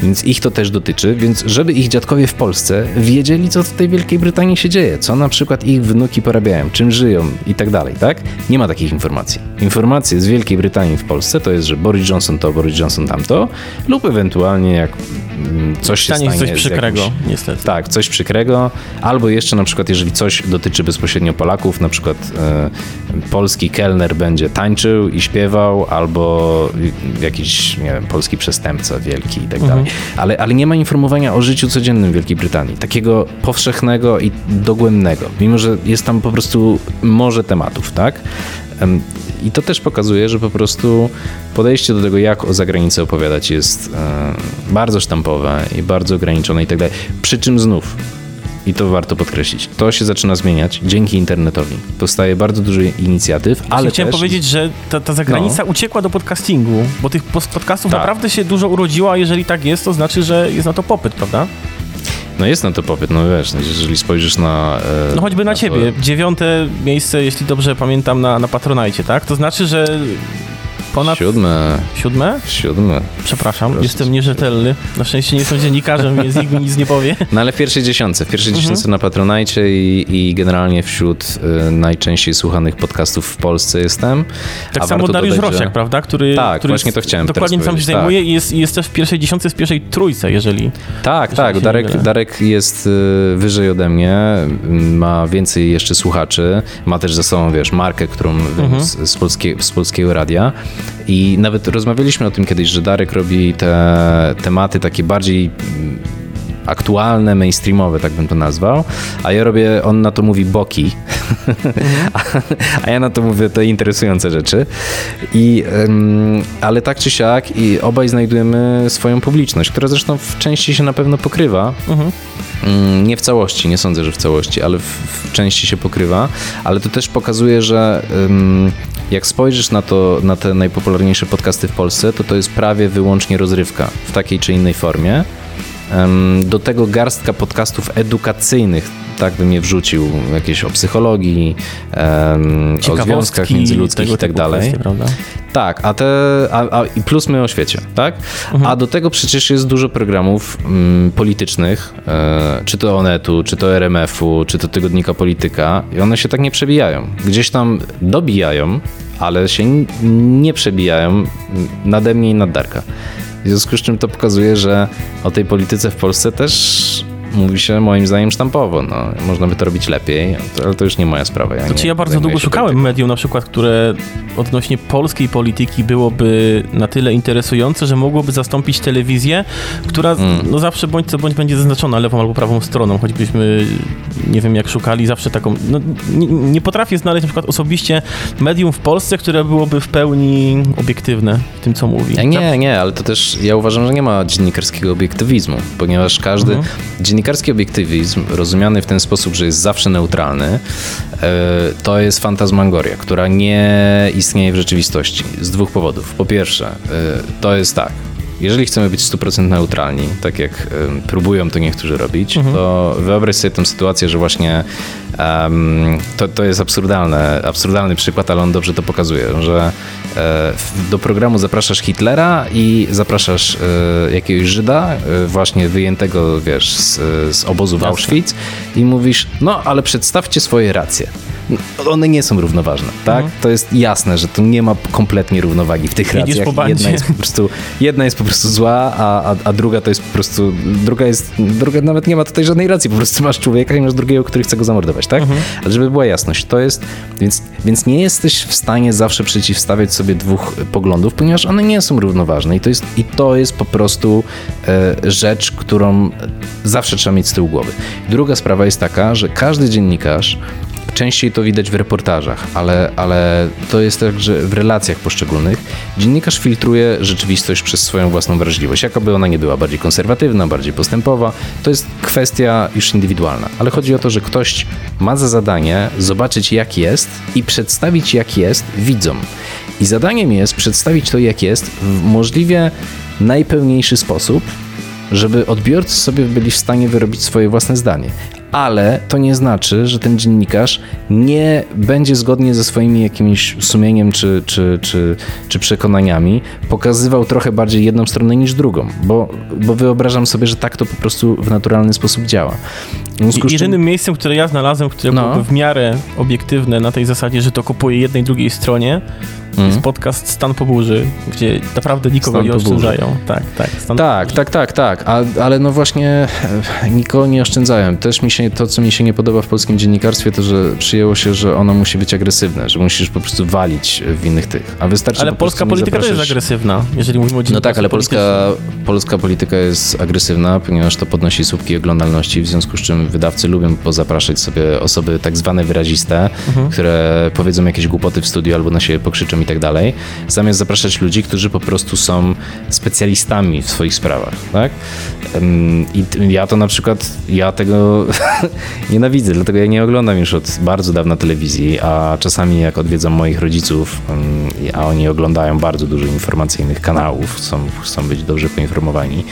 więc ich to też dotyczy, więc żeby ich dziadkowie w Polsce wiedzieli, co w tej Wielkiej Brytanii się dzieje, co na przykład ich wnuki porabiają, czym żyją i tak dalej, tak? Nie ma takich informacji. Informacje z Wielkiej Brytanii w Polsce to jest, że Boris Johnson to, Boris Johnson tamto, lub ewentualnie jak mm, coś się Stanie coś przykrego, jakimś- niestety. tak, coś przykrego, albo jeszcze na przykład, jeżeli coś dotyczy bezpośrednio Polaków, na przykład e, polski kelner będzie tańczył i śpiewał, albo jakiś, nie wiem, polski przestępca wielki i tak dalej. Ale, ale nie ma informowania o życiu codziennym Wielkiej Brytanii, takiego powszechnego i dogłębnego, mimo że jest tam po prostu morze tematów, tak? I to też pokazuje, że po prostu podejście do tego, jak o zagranicy opowiadać, jest e, bardzo sztampowe i bardzo ograniczone i tak dalej. Przy czym znów, i to warto podkreślić, to się zaczyna zmieniać dzięki internetowi. Powstaje bardzo dużo inicjatyw, ale Chciałem też... powiedzieć, że ta, ta zagranica uciekła do podcastingu, bo tych podcastów Tak. naprawdę się dużo urodziło, a jeżeli tak jest, to znaczy, że jest na to popyt, prawda? No jest na to popyt, no wiesz, no jeżeli spojrzysz na... e, No choćby na to- ciebie. Dziewiąte miejsce, jeśli dobrze pamiętam, na, na Patronajcie, tak? To znaczy, że ponad... Siódme, Siódme? siódme. Przepraszam, Proszę jestem nierzetelny. Na szczęście nie jestem dziennikarzem, więc nikt mi nic nie powie. No ale w pierwszej dziesiątce, w pierwszej Mhm. dziesiątce na Patronajcie i, i generalnie wśród e, najczęściej słuchanych podcastów w Polsce jestem. Tak A samo Dariusz dodać, że- Rosiak, prawda? Który, Tak, który właśnie to chciałem Dokładnie tam się zajmuje i jest, jest też w pierwszej dziesiątce, w pierwszej trójce, jeżeli... Tak, tak. Darek. Darek jest y, wyżej ode mnie, y, ma więcej jeszcze słuchaczy, ma też ze sobą, wiesz, markę, którą Mhm. wyniósł z, polskie, z polskiego radia i nawet rozmawialiśmy o tym kiedyś, że Darek robi te tematy takie bardziej mm, aktualne, mainstreamowe, tak bym to nazwał, a ja robię, on na to mówi boki, a, a ja na to mówię te interesujące rzeczy. I, ym, ale tak czy siak i obaj znajdujemy swoją publiczność, która zresztą w części się na pewno pokrywa. Mm, Nie w całości, nie sądzę, że w całości, ale w, w części się pokrywa, ale to też pokazuje, że ym, jak spojrzysz na to, na te najpopularniejsze podcasty w Polsce, to to jest prawie wyłącznie rozrywka w takiej czy innej formie. Do tego garstka podcastów edukacyjnych, tak bym je wrzucił, jakieś o psychologii, o związkach międzyludzkich i tak dalej. kwestie? Tak, a te, a, a, i plus my o świecie, tak? A do tego przecież jest dużo programów mm, politycznych, e, czy to Onetu, czy to RMF-u, czy to Tygodnika Polityka i one się tak nie przebijają. Gdzieś tam dobijają, ale się nie przebijają nade mnie i nad Darka. W związku z czym to pokazuje, że o tej polityce w Polsce też mówi się moim zdaniem sztampowo. No, można by to robić lepiej, ale to już nie moja sprawa. Ja, Znaczy ja bardzo długo szukałem polityką. medium na przykład, które odnośnie polskiej polityki byłoby na tyle interesujące, że mogłoby zastąpić telewizję, która Mm. no zawsze bądź co bądź będzie zaznaczona lewą albo prawą stroną, choćbyśmy nie wiem jak szukali, zawsze taką, no, nie, nie potrafię znaleźć na przykład osobiście medium w Polsce, które byłoby w pełni obiektywne w tym, co mówi. Ja Nie, nie, ale to też ja uważam, że nie ma dziennikarskiego obiektywizmu, ponieważ każdy dziennikarski obiektywizm, rozumiany w ten sposób, że jest zawsze neutralny, e, to jest fantasmagoria, która nie istnieje w rzeczywistości z dwóch powodów. Po pierwsze, e, to jest tak. Jeżeli chcemy być 100% neutralni, tak jak próbują to niektórzy robić, to wyobraź sobie tę sytuację, że właśnie em, to, to jest absurdalne, absurdalny przykład, ale on dobrze to pokazuje, że e, do programu zapraszasz Hitlera i zapraszasz e, jakiegoś Żyda, e, właśnie wyjętego, wiesz, z, z obozu w. Auschwitz i mówisz, no ale przedstawcie swoje racje. One nie są równoważne, tak? To jest jasne, że tu nie ma kompletnie równowagi w tych Jedziesz racjach. Jedna jest po prostu, jedna jest po prostu zła, a, a, a druga to jest po prostu, druga jest, druga nawet nie ma tutaj żadnej racji, po prostu masz człowieka i masz drugiego, który chce go zamordować, tak? Ale żeby była jasność, to jest, więc, więc nie jesteś w stanie zawsze przeciwstawiać sobie dwóch poglądów, ponieważ one nie są równoważne i to jest, i to jest po prostu e, rzecz, którą zawsze trzeba mieć z tyłu głowy. Druga sprawa jest taka, że każdy dziennikarz Częściej to widać w reportażach, ale, ale to jest także w relacjach poszczególnych. Dziennikarz filtruje rzeczywistość przez swoją własną wrażliwość. Jakoby ona nie była bardziej konserwatywna, bardziej postępowa, to jest kwestia już indywidualna. Ale chodzi o to, że ktoś ma za zadanie zobaczyć jak jest i przedstawić jak jest widzom. I zadaniem jest przedstawić to jak jest w możliwie najpełniejszy sposób, żeby odbiorcy sobie byli w stanie wyrobić swoje własne zdanie. Ale to nie znaczy, że ten dziennikarz nie będzie zgodnie ze swoimi jakimś sumieniem czy, czy, czy, czy przekonaniami pokazywał trochę bardziej jedną stronę niż drugą, bo, bo wyobrażam sobie, że tak to po prostu w naturalny sposób działa. Jedynym czym... miejscem, które ja znalazłem, które no. byłoby w miarę obiektywne na tej zasadzie, że to kupuje jednej drugiej stronie, Mm. Jest podcast Stan po burzy, gdzie naprawdę nikogo Stan nie oszczędzają. Tak, tak. Tak, tak, tak, tak. A, ale no właśnie e, nikogo nie oszczędzają. Też mi się, to, co mi się nie podoba w polskim dziennikarstwie, to, że przyjęło się, że ono musi być agresywne, że musisz po prostu walić w innych tych. A wystarczy Ale polska polityka zapraszać... też jest agresywna, jeżeli mówimy o No tak, ale polska, polska polityka jest agresywna, ponieważ to podnosi słupki oglądalności, w związku z czym wydawcy lubią pozapraszać sobie osoby tak zwane wyraziste, mhm. które powiedzą jakieś głupoty w studiu albo na siebie pokrzyczą i tak dalej, zamiast zapraszać ludzi, którzy po prostu są specjalistami w swoich sprawach, tak? I ja to na przykład, ja tego nienawidzę, dlatego ja nie oglądam już od bardzo dawna telewizji, a czasami jak odwiedzam moich rodziców, a oni oglądają bardzo dużo informacyjnych kanałów, chcą, chcą być dobrze poinformowani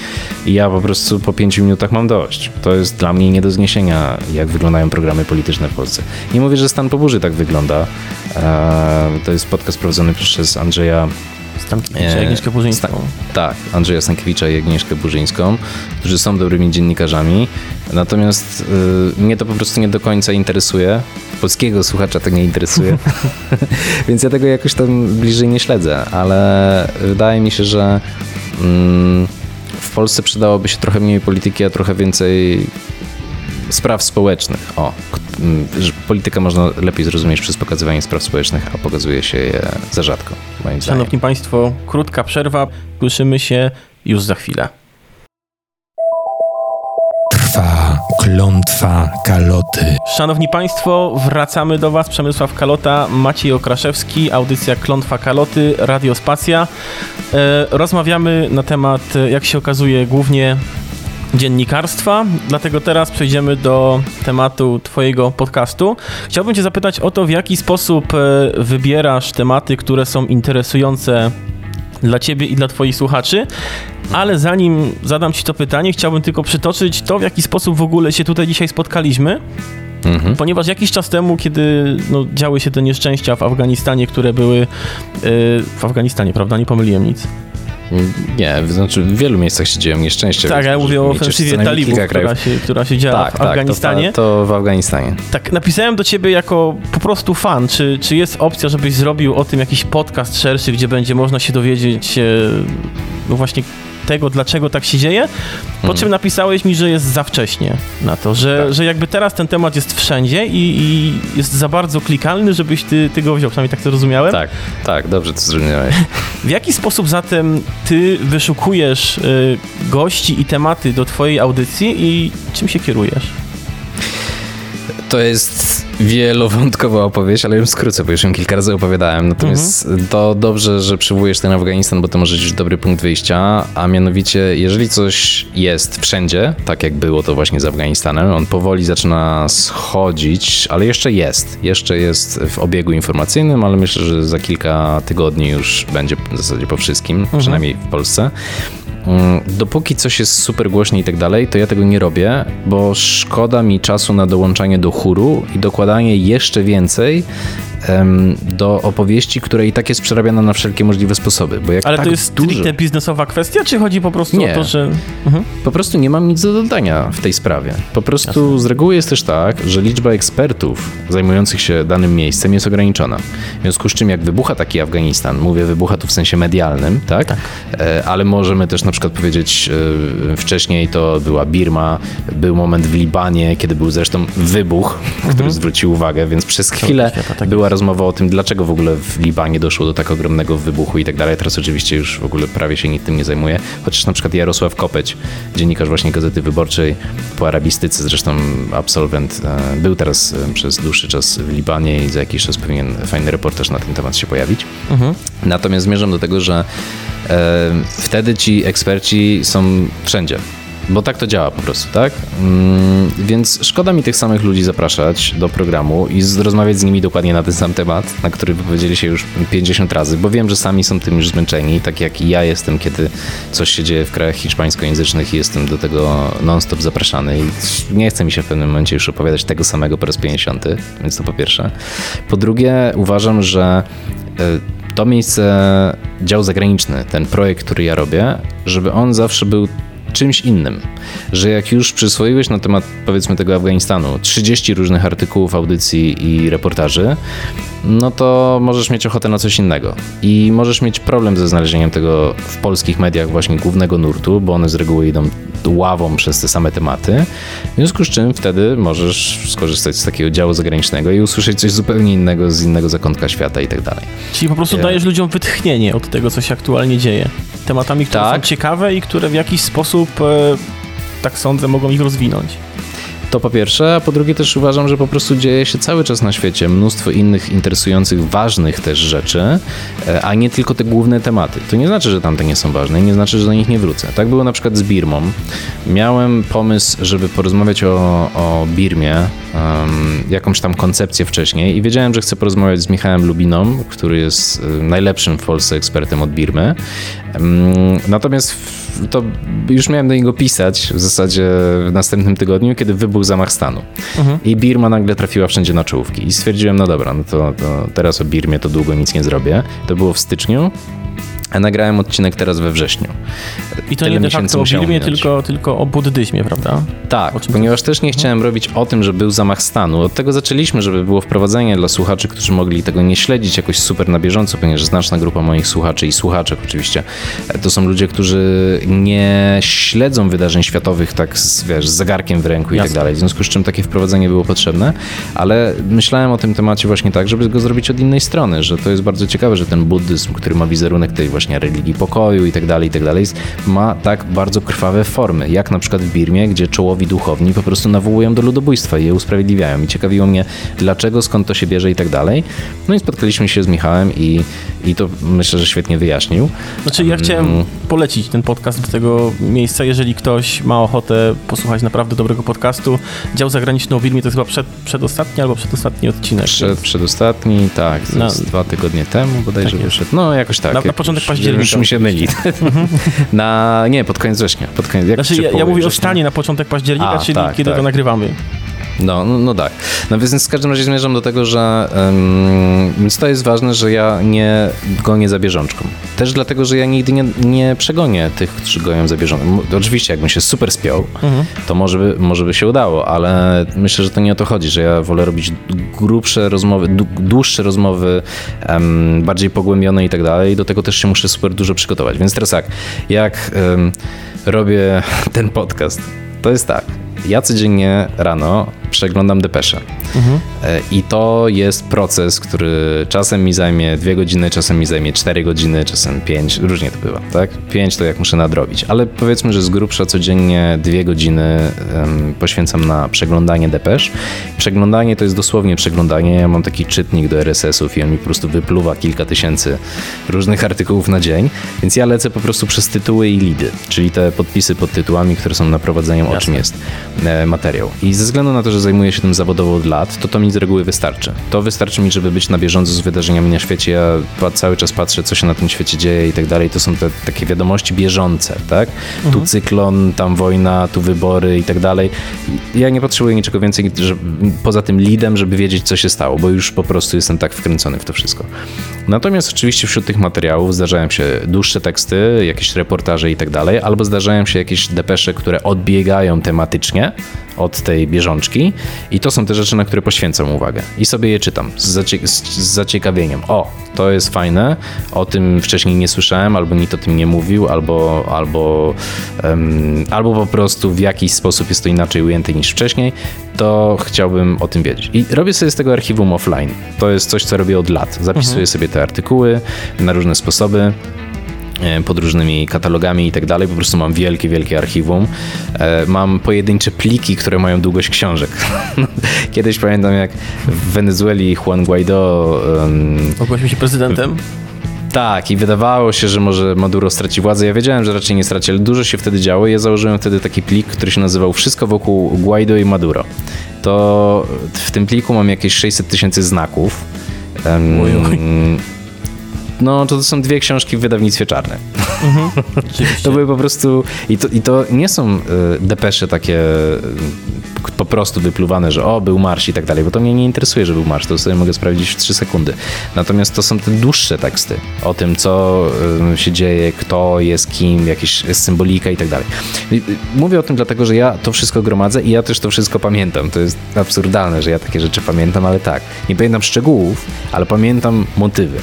i ja po prostu po pięciu minutach mam dość. To jest dla mnie nie do jak wyglądają programy polityczne w Polsce. Nie mówię, że stan po burzy tak wygląda. To jest podcast prowadzony przez Andrzeja Stankiewicza i e, Agnieszkę Burzyńską. tak, Andrzeja Stankiewicza i Agnieszkę Burzyńską, którzy są dobrymi dziennikarzami. Natomiast y, mnie to po prostu nie do końca interesuje. Polskiego słuchacza to nie interesuje. Więc ja tego jakoś tam bliżej nie śledzę, ale wydaje mi się, że mm, w Polsce przydałoby się trochę mniej polityki, a trochę więcej spraw społecznych. O, że politykę można lepiej zrozumieć przez pokazywanie spraw społecznych, a pokazuje się je za rzadko. Moim Szanowni zdaniem. Państwo, krótka przerwa. Słyszymy się już za chwilę. Trwa klątwa kaloty. Szanowni Państwo, wracamy do Was. Przemysław Kalota, Maciej Okraszewski, audycja Klątwa Kaloty, Radio Spacja. E, rozmawiamy na temat, jak się okazuje, głównie dziennikarstwa, dlatego teraz przejdziemy do tematu Twojego podcastu. Chciałbym Cię zapytać o to, w jaki sposób e, wybierasz tematy, które są interesujące dla Ciebie i dla Twoich słuchaczy. Ale zanim zadam Ci to pytanie, chciałbym tylko przytoczyć to, w jaki sposób w ogóle się tutaj dzisiaj spotkaliśmy. Mhm. Ponieważ jakiś czas temu, kiedy no, działy się te nieszczęścia w Afganistanie, które były yy, w Afganistanie, prawda? Nie pomyliłem nic. Nie, znaczy w wielu miejscach się dzieją nieszczęścia. Tak, ja mówię o ofensywie talibów, która się, która się działa tak, w tak, Afganistanie. To, to, w Afganistanie. Tak, napisałem do ciebie jako po prostu fan, czy, czy jest opcja, żebyś zrobił o tym jakiś podcast szerszy, gdzie będzie można się dowiedzieć e, no właśnie tego, dlaczego tak się dzieje, po mhm. czym napisałeś mi, że jest za wcześnie na to, że, tak. że jakby teraz ten temat jest wszędzie i, i, jest za bardzo klikalny, żebyś ty, ty go wziął, przynajmniej tak to rozumiałem. Tak, tak, dobrze to zrozumiałeś. W jaki sposób zatem ty wyszukujesz y, gości i tematy do twojej audycji i czym się kierujesz? To jest wielowątkowa opowieść, ale ją skrócę, bo już ją kilka razy opowiadałem. Natomiast mhm. to dobrze, że przywołujesz ten Afganistan, bo to może być dobry punkt wyjścia, a mianowicie, jeżeli coś jest wszędzie, tak jak było to właśnie z Afganistanem, on powoli zaczyna schodzić, ale jeszcze jest. Jeszcze jest w obiegu informacyjnym, ale myślę, że za kilka tygodni już będzie w zasadzie po wszystkim, mhm. przynajmniej w Polsce. Mm, dopóki coś jest super głośne i tak dalej, to ja tego nie robię, bo szkoda mi czasu na dołączanie do chóru i dokładanie jeszcze więcej do opowieści, która i tak jest przerabiana na wszelkie możliwe sposoby. Bo jak Ale tak to jest dużo... stricte biznesowa kwestia, czy chodzi po prostu nie. o to, że... Mhm. Po prostu nie mam nic do dodania w tej sprawie. Po prostu Jasne. z reguły jest też tak, że liczba ekspertów zajmujących się danym miejscem jest ograniczona. W związku z czym jak wybucha taki Afganistan, mówię wybucha tu w sensie medialnym, tak? tak. E, ale możemy też na przykład powiedzieć e, wcześniej to była Birma, był moment w Libanie, kiedy był zresztą wybuch, mhm. który zwrócił uwagę, więc przez chwilę świata, tak była rozmowa o tym, dlaczego w ogóle w Libanie doszło do tak ogromnego wybuchu i tak dalej. Teraz oczywiście już w ogóle prawie się nikt tym nie zajmuje. Chociaż na przykład Jarosław Kopeć, dziennikarz właśnie Gazety Wyborczej po arabistyce, zresztą absolwent, e, był teraz e, przez dłuższy czas w Libanie i za jakiś czas powinien fajny reportaż na ten temat się pojawić. Mhm. Natomiast zmierzam do tego, że e, wtedy ci eksperci są wszędzie bo tak to działa po prostu, tak? Mm, więc szkoda mi tych samych ludzi zapraszać do programu i rozmawiać z nimi dokładnie na ten sam temat, na który wypowiedzieli się już 50 razy, bo wiem, że sami są tym już zmęczeni, tak jak i ja jestem, kiedy coś się dzieje w krajach hiszpańskojęzycznych i jestem do tego non-stop zapraszany i nie chce mi się w pewnym momencie już opowiadać tego samego po raz 50, więc to po pierwsze. Po drugie, uważam, że e, to miejsce, dział zagraniczny, ten projekt, który ja robię, żeby on zawsze był czymś innym. Że jak już przyswoiłeś na temat powiedzmy tego Afganistanu 30 różnych artykułów, audycji i reportaży, no to możesz mieć ochotę na coś innego. I możesz mieć problem ze znalezieniem tego w polskich mediach właśnie głównego nurtu, bo one z reguły idą ławą przez te same tematy. W związku z czym wtedy możesz skorzystać z takiego działu zagranicznego i usłyszeć coś zupełnie innego z innego zakątka świata i tak dalej. Czyli po prostu dajesz ludziom wytchnienie od tego, co się aktualnie dzieje. Tematami, które tak. są ciekawe i które w jakiś sposób, e, tak sądzę, mogą ich rozwinąć. To po pierwsze, a po drugie też uważam, że po prostu dzieje się cały czas na świecie mnóstwo innych interesujących, ważnych też rzeczy, e, a nie tylko te główne tematy. To nie znaczy, że tamte nie są ważne i nie znaczy, że do nich nie wrócę. Tak było na przykład z Birmą. Miałem pomysł, żeby porozmawiać o, o Birmie, um, jakąś tam koncepcję wcześniej i wiedziałem, że chcę porozmawiać z Michałem Lubiną, który jest e, najlepszym w Polsce ekspertem od Birmy. Um, natomiast to już miałem do niego pisać w zasadzie w następnym tygodniu, kiedy wybuchł zamach stanu. Mhm. I Birma nagle trafiła wszędzie na czołówki. I stwierdziłem, no dobra, no to, to teraz o Birmie to długo nic nie zrobię. To było w styczniu. Nagrałem odcinek teraz we wrześniu. I to Tyle nie de facto o Birmie, tylko, tylko o buddyzmie, prawda? Tak, ponieważ też nie chciałem robić o tym, że był zamach stanu. Od tego zaczęliśmy, żeby było wprowadzenie dla słuchaczy, którzy mogli tego nie śledzić jakoś super na bieżąco, ponieważ znaczna grupa moich słuchaczy i słuchaczek oczywiście, to są ludzie, którzy nie śledzą wydarzeń światowych tak z, wiesz, z zegarkiem w ręku Jasne. i tak dalej. W związku z czym takie wprowadzenie było potrzebne, ale myślałem o tym temacie właśnie tak, żeby go zrobić od innej strony, że to jest bardzo ciekawe, że ten buddyzm, który ma wizerunek tej właśnie właśnie religii pokoju i tak dalej, i tak dalej, ma tak bardzo krwawe formy, jak na przykład w Birmie, gdzie czołowi duchowni po prostu nawołują do ludobójstwa i je usprawiedliwiają. I ciekawiło mnie, dlaczego, skąd to się bierze i tak dalej. No i spotkaliśmy się z Michałem i, i to myślę, że świetnie wyjaśnił. Znaczy ja chciałem mm. polecić ten podcast do tego miejsca, jeżeli ktoś ma ochotę posłuchać naprawdę dobrego podcastu. Dział zagraniczny o Birmie to jest chyba przed, przedostatni albo przedostatni odcinek. Przed, przedostatni, tak, jest dwa tygodnie temu bodajże tak wyszedł. No jakoś tak. Na, na początek października. Już mi się myli. na, nie, pod koniec września. Pod koniec, znaczy, ja, ja mówię o stanie na początek października, A, czyli tak, kiedy tak. to nagrywamy. No, no, no, tak. No więc w każdym razie zmierzam do tego, że um, to jest ważne, że ja nie gonię za bieżączką. Też dlatego, że ja nigdy nie, nie przegonię tych, którzy goją za bieżączką. Oczywiście, jakbym się super spiął, mhm. to może by, może by się udało, ale myślę, że to nie o to chodzi, że ja wolę robić grubsze rozmowy, dłuższe rozmowy, um, bardziej pogłębione i tak dalej. Do tego też się muszę super dużo przygotować. Więc teraz tak, jak um, robię ten podcast, to jest tak. Ja codziennie rano przeglądam depesze. Mhm. I to jest proces, który czasem mi zajmie dwie godziny, czasem mi zajmie cztery godziny, czasem pięć, różnie to bywa, tak? Pięć to jak muszę nadrobić, ale powiedzmy, że z grubsza codziennie dwie godziny um, poświęcam na przeglądanie depesz. Przeglądanie to jest dosłownie przeglądanie. Ja mam taki czytnik do RSS-ów i on mi po prostu wypluwa kilka tysięcy różnych artykułów na dzień, więc ja lecę po prostu przez tytuły i lidy, czyli te podpisy pod tytułami, które są naprowadzeniem o czym jest e, materiał. I ze względu na to, że zajmuję się tym zawodowo od lat, to to mi z reguły wystarczy. To wystarczy mi, żeby być na bieżąco z wydarzeniami na świecie. Ja cały czas patrzę, co się na tym świecie dzieje i tak dalej. To są te takie wiadomości bieżące, tak? Mhm. Tu cyklon, tam wojna, tu wybory i tak dalej. Ja nie potrzebuję niczego więcej że, poza tym lidem, żeby wiedzieć, co się stało, bo już po prostu jestem tak wkręcony w to wszystko. Natomiast oczywiście wśród tych materiałów zdarzają się dłuższe teksty, jakieś reportaże i tak dalej, albo zdarzają się jakieś depesze, które odbiegają tematycznie od tej bieżączki i to są te rzeczy, na które poświęcam uwagę i sobie je czytam z, zacie z zaciekawieniem. O, to jest fajne, o tym wcześniej nie słyszałem, albo nikt o tym nie mówił, albo, albo, um, albo po prostu w jakiś sposób jest to inaczej ujęte niż wcześniej, to chciałbym o tym wiedzieć. I robię sobie z tego archiwum offline. To jest coś, co robię od lat. Zapisuję mhm. sobie te artykuły na różne sposoby. E, pod różnymi katalogami i tak dalej. Po prostu mam wielkie, wielkie archiwum. E, mam pojedyncze pliki, które mają długość książek. Kiedyś pamiętam, jak w Wenezueli Juan Guaido... Um, Ogłosił się prezydentem? Tak, i wydawało się, że może Maduro straci władzę. Ja wiedziałem, że raczej nie straci, ale dużo się wtedy działo. Ja założyłem wtedy taki plik, który się nazywał Wszystko wokół Guaido i Maduro. To w tym pliku mam jakieś 600 tysięcy znaków. Um, Oj, oj. No, to są dwie książki w wydawnictwie czarne. Oczywiście. To były po prostu. I to, i to nie są y, depesze takie y, po prostu wypluwane, że o, był marsz i tak dalej, bo to mnie nie interesuje, że był marsz, to sobie mogę sprawdzić w 3 sekundy. Natomiast to są te dłuższe teksty o tym, co y, się dzieje, kto jest kim, jakieś symbolika i tak dalej. Mówię o tym dlatego, że ja to wszystko gromadzę i ja też to wszystko pamiętam. To jest absurdalne, że ja takie rzeczy pamiętam, ale tak. Nie pamiętam szczegółów, ale pamiętam motywy.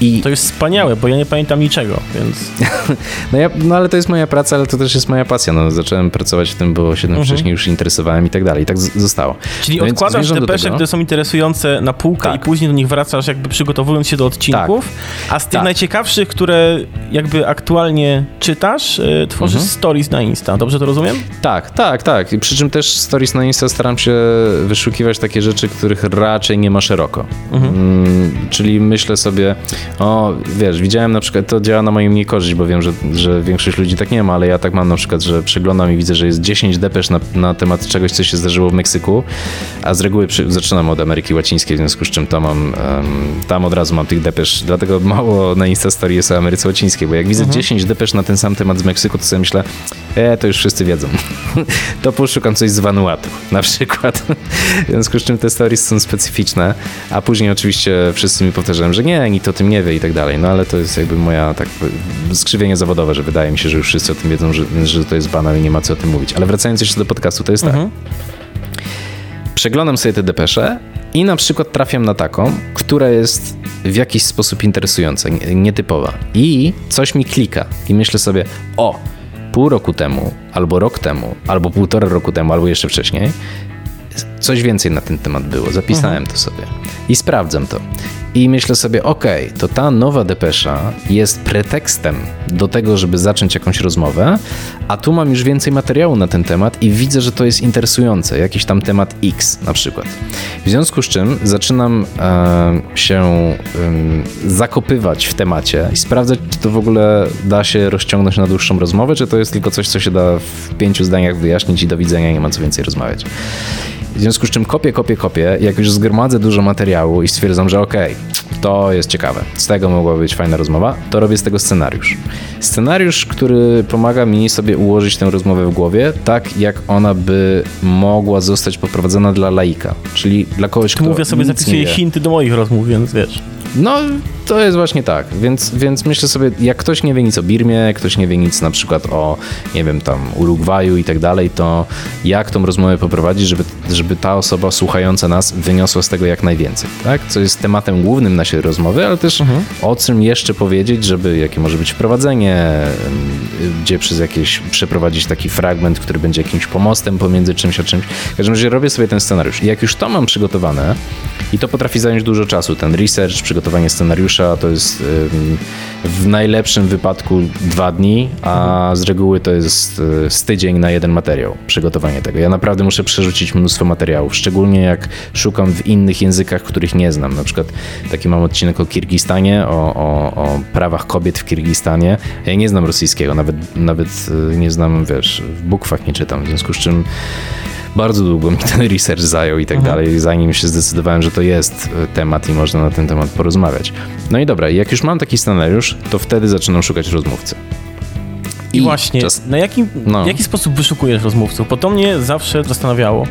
I To jest wspaniałe, bo ja nie pamiętam niczego, więc no, ja, no ale to jest moja praca, ale to też jest moja pasja. No, zacząłem pracować w tym, bo się tym wcześniej już interesowałem i tak dalej. I tak zostało. Mhm. Czyli No odkładasz depesze, tego. które są interesujące na półkę Tak. i później do nich wracasz jakby przygotowując się do odcinków, a z tych Tak. najciekawszych, które jakby aktualnie czytasz, y, tworzysz Mhm. stories na Insta. Dobrze to rozumiem? Tak, tak, tak. I przy czym też stories na Insta staram się wyszukiwać takie rzeczy, których raczej nie ma szeroko. Mm, czyli myślę sobie, o wiesz, widziałem na przykład, to działa na moją niekorzyść, bo wiem, że, że większość ludzi tak nie ma, ale ja tak mam na przykład, że przeglądam i widzę, że jest 10 depesz na, na temat czegoś, co się zdarzyło w Meksyku, a z reguły przy, zaczynam od Ameryki Łacińskiej, w związku z czym tam mam, em, tam od razu mam tych depesz, dlatego mało na Insta Story jest o Ameryce Łacińskiej, bo jak widzę 10 depesz na ten sam temat z Meksyku, to sobie myślę, e, to już wszyscy wiedzą. to poszukam coś z Vanuatu na przykład. w związku z czym te stories są specyficzne, a później oczywiście wszyscy mi powtarzają, że nie, nikt o tym nie wie i tak dalej, no ale to jest jakby moja tak skrzywienie zawodowe, że wydaje mi się, że już wszyscy o tym wiedzą, że, że to jest banał i nie ma co o tym mówić. Ale wracając jeszcze do podcastu, to jest tak. Przeglądam sobie te depesze i na przykład trafiam na taką, która jest w jakiś sposób interesująca, nie- nietypowa. I coś mi klika i myślę sobie, o, pół roku temu, albo rok temu, albo półtora roku temu, albo jeszcze wcześniej, coś więcej na ten temat było. Zapisałem to sobie i sprawdzam to. I myślę sobie, okej, to ta nowa depesza jest pretekstem do tego, żeby zacząć jakąś rozmowę, a tu mam już więcej materiału na ten temat i widzę, że to jest interesujące, jakiś tam temat X na przykład. W związku z czym zaczynam e, się em, zakopywać w temacie i sprawdzać, czy to w ogóle da się rozciągnąć na dłuższą rozmowę, czy to jest tylko coś, co się da w pięciu zdaniach wyjaśnić i do widzenia, nie ma co więcej rozmawiać. W związku z czym kopię, kopię, kopię. Jak już zgromadzę dużo materiału i stwierdzam, że okej, to jest ciekawe, z tego mogła być fajna rozmowa, to robię z tego scenariusz. Scenariusz, który pomaga mi sobie ułożyć tę rozmowę w głowie, tak jak ona by mogła zostać poprowadzona dla laika, czyli dla kogoś, Tu kto mówię sobie, zapisuję hinty do moich rozmów, więc wiesz. No, to jest właśnie tak. Więc, więc myślę sobie, jak ktoś nie wie nic o Birmie, ktoś nie wie nic na przykład o, nie wiem, tam Urugwaju i tak dalej, to jak tą rozmowę poprowadzić, żeby, żeby ta osoba słuchająca nas wyniosła z tego jak najwięcej, tak? Co jest tematem głównym naszej rozmowy, ale też o czym jeszcze powiedzieć, żeby, jakie może być wprowadzenie, gdzie przez jakieś przeprowadzić taki fragment, który będzie jakimś pomostem pomiędzy czymś a czymś. W każdym razie robię sobie ten scenariusz. I jak już to mam przygotowane, i to potrafi zająć dużo czasu, ten research, przygotowanie scenariusza, to jest w najlepszym wypadku dwa dni, a z reguły to jest y, z tydzień na jeden materiał, przygotowanie tego. Ja naprawdę muszę przerzucić mnóstwo materiałów, szczególnie jak szukam w innych językach, których nie znam. Na przykład taki mam odcinek o Kirgistanie, o, o, o prawach kobiet w Kirgistanie. Ja nie znam rosyjskiego, nawet, nawet y, nie znam, wiesz, w bukwach nie czytam, w związku z czym bardzo długo mi ten research zajął i tak dalej, zanim się zdecydowałem, że to jest e, temat i można na ten temat porozmawiać. No i dobra, jak już mam taki scenariusz, to wtedy zaczynam szukać rozmówcy. I, właśnie, czas- na jakim, No. w jaki sposób wyszukujesz rozmówców? Bo to mnie zawsze zastanawiało.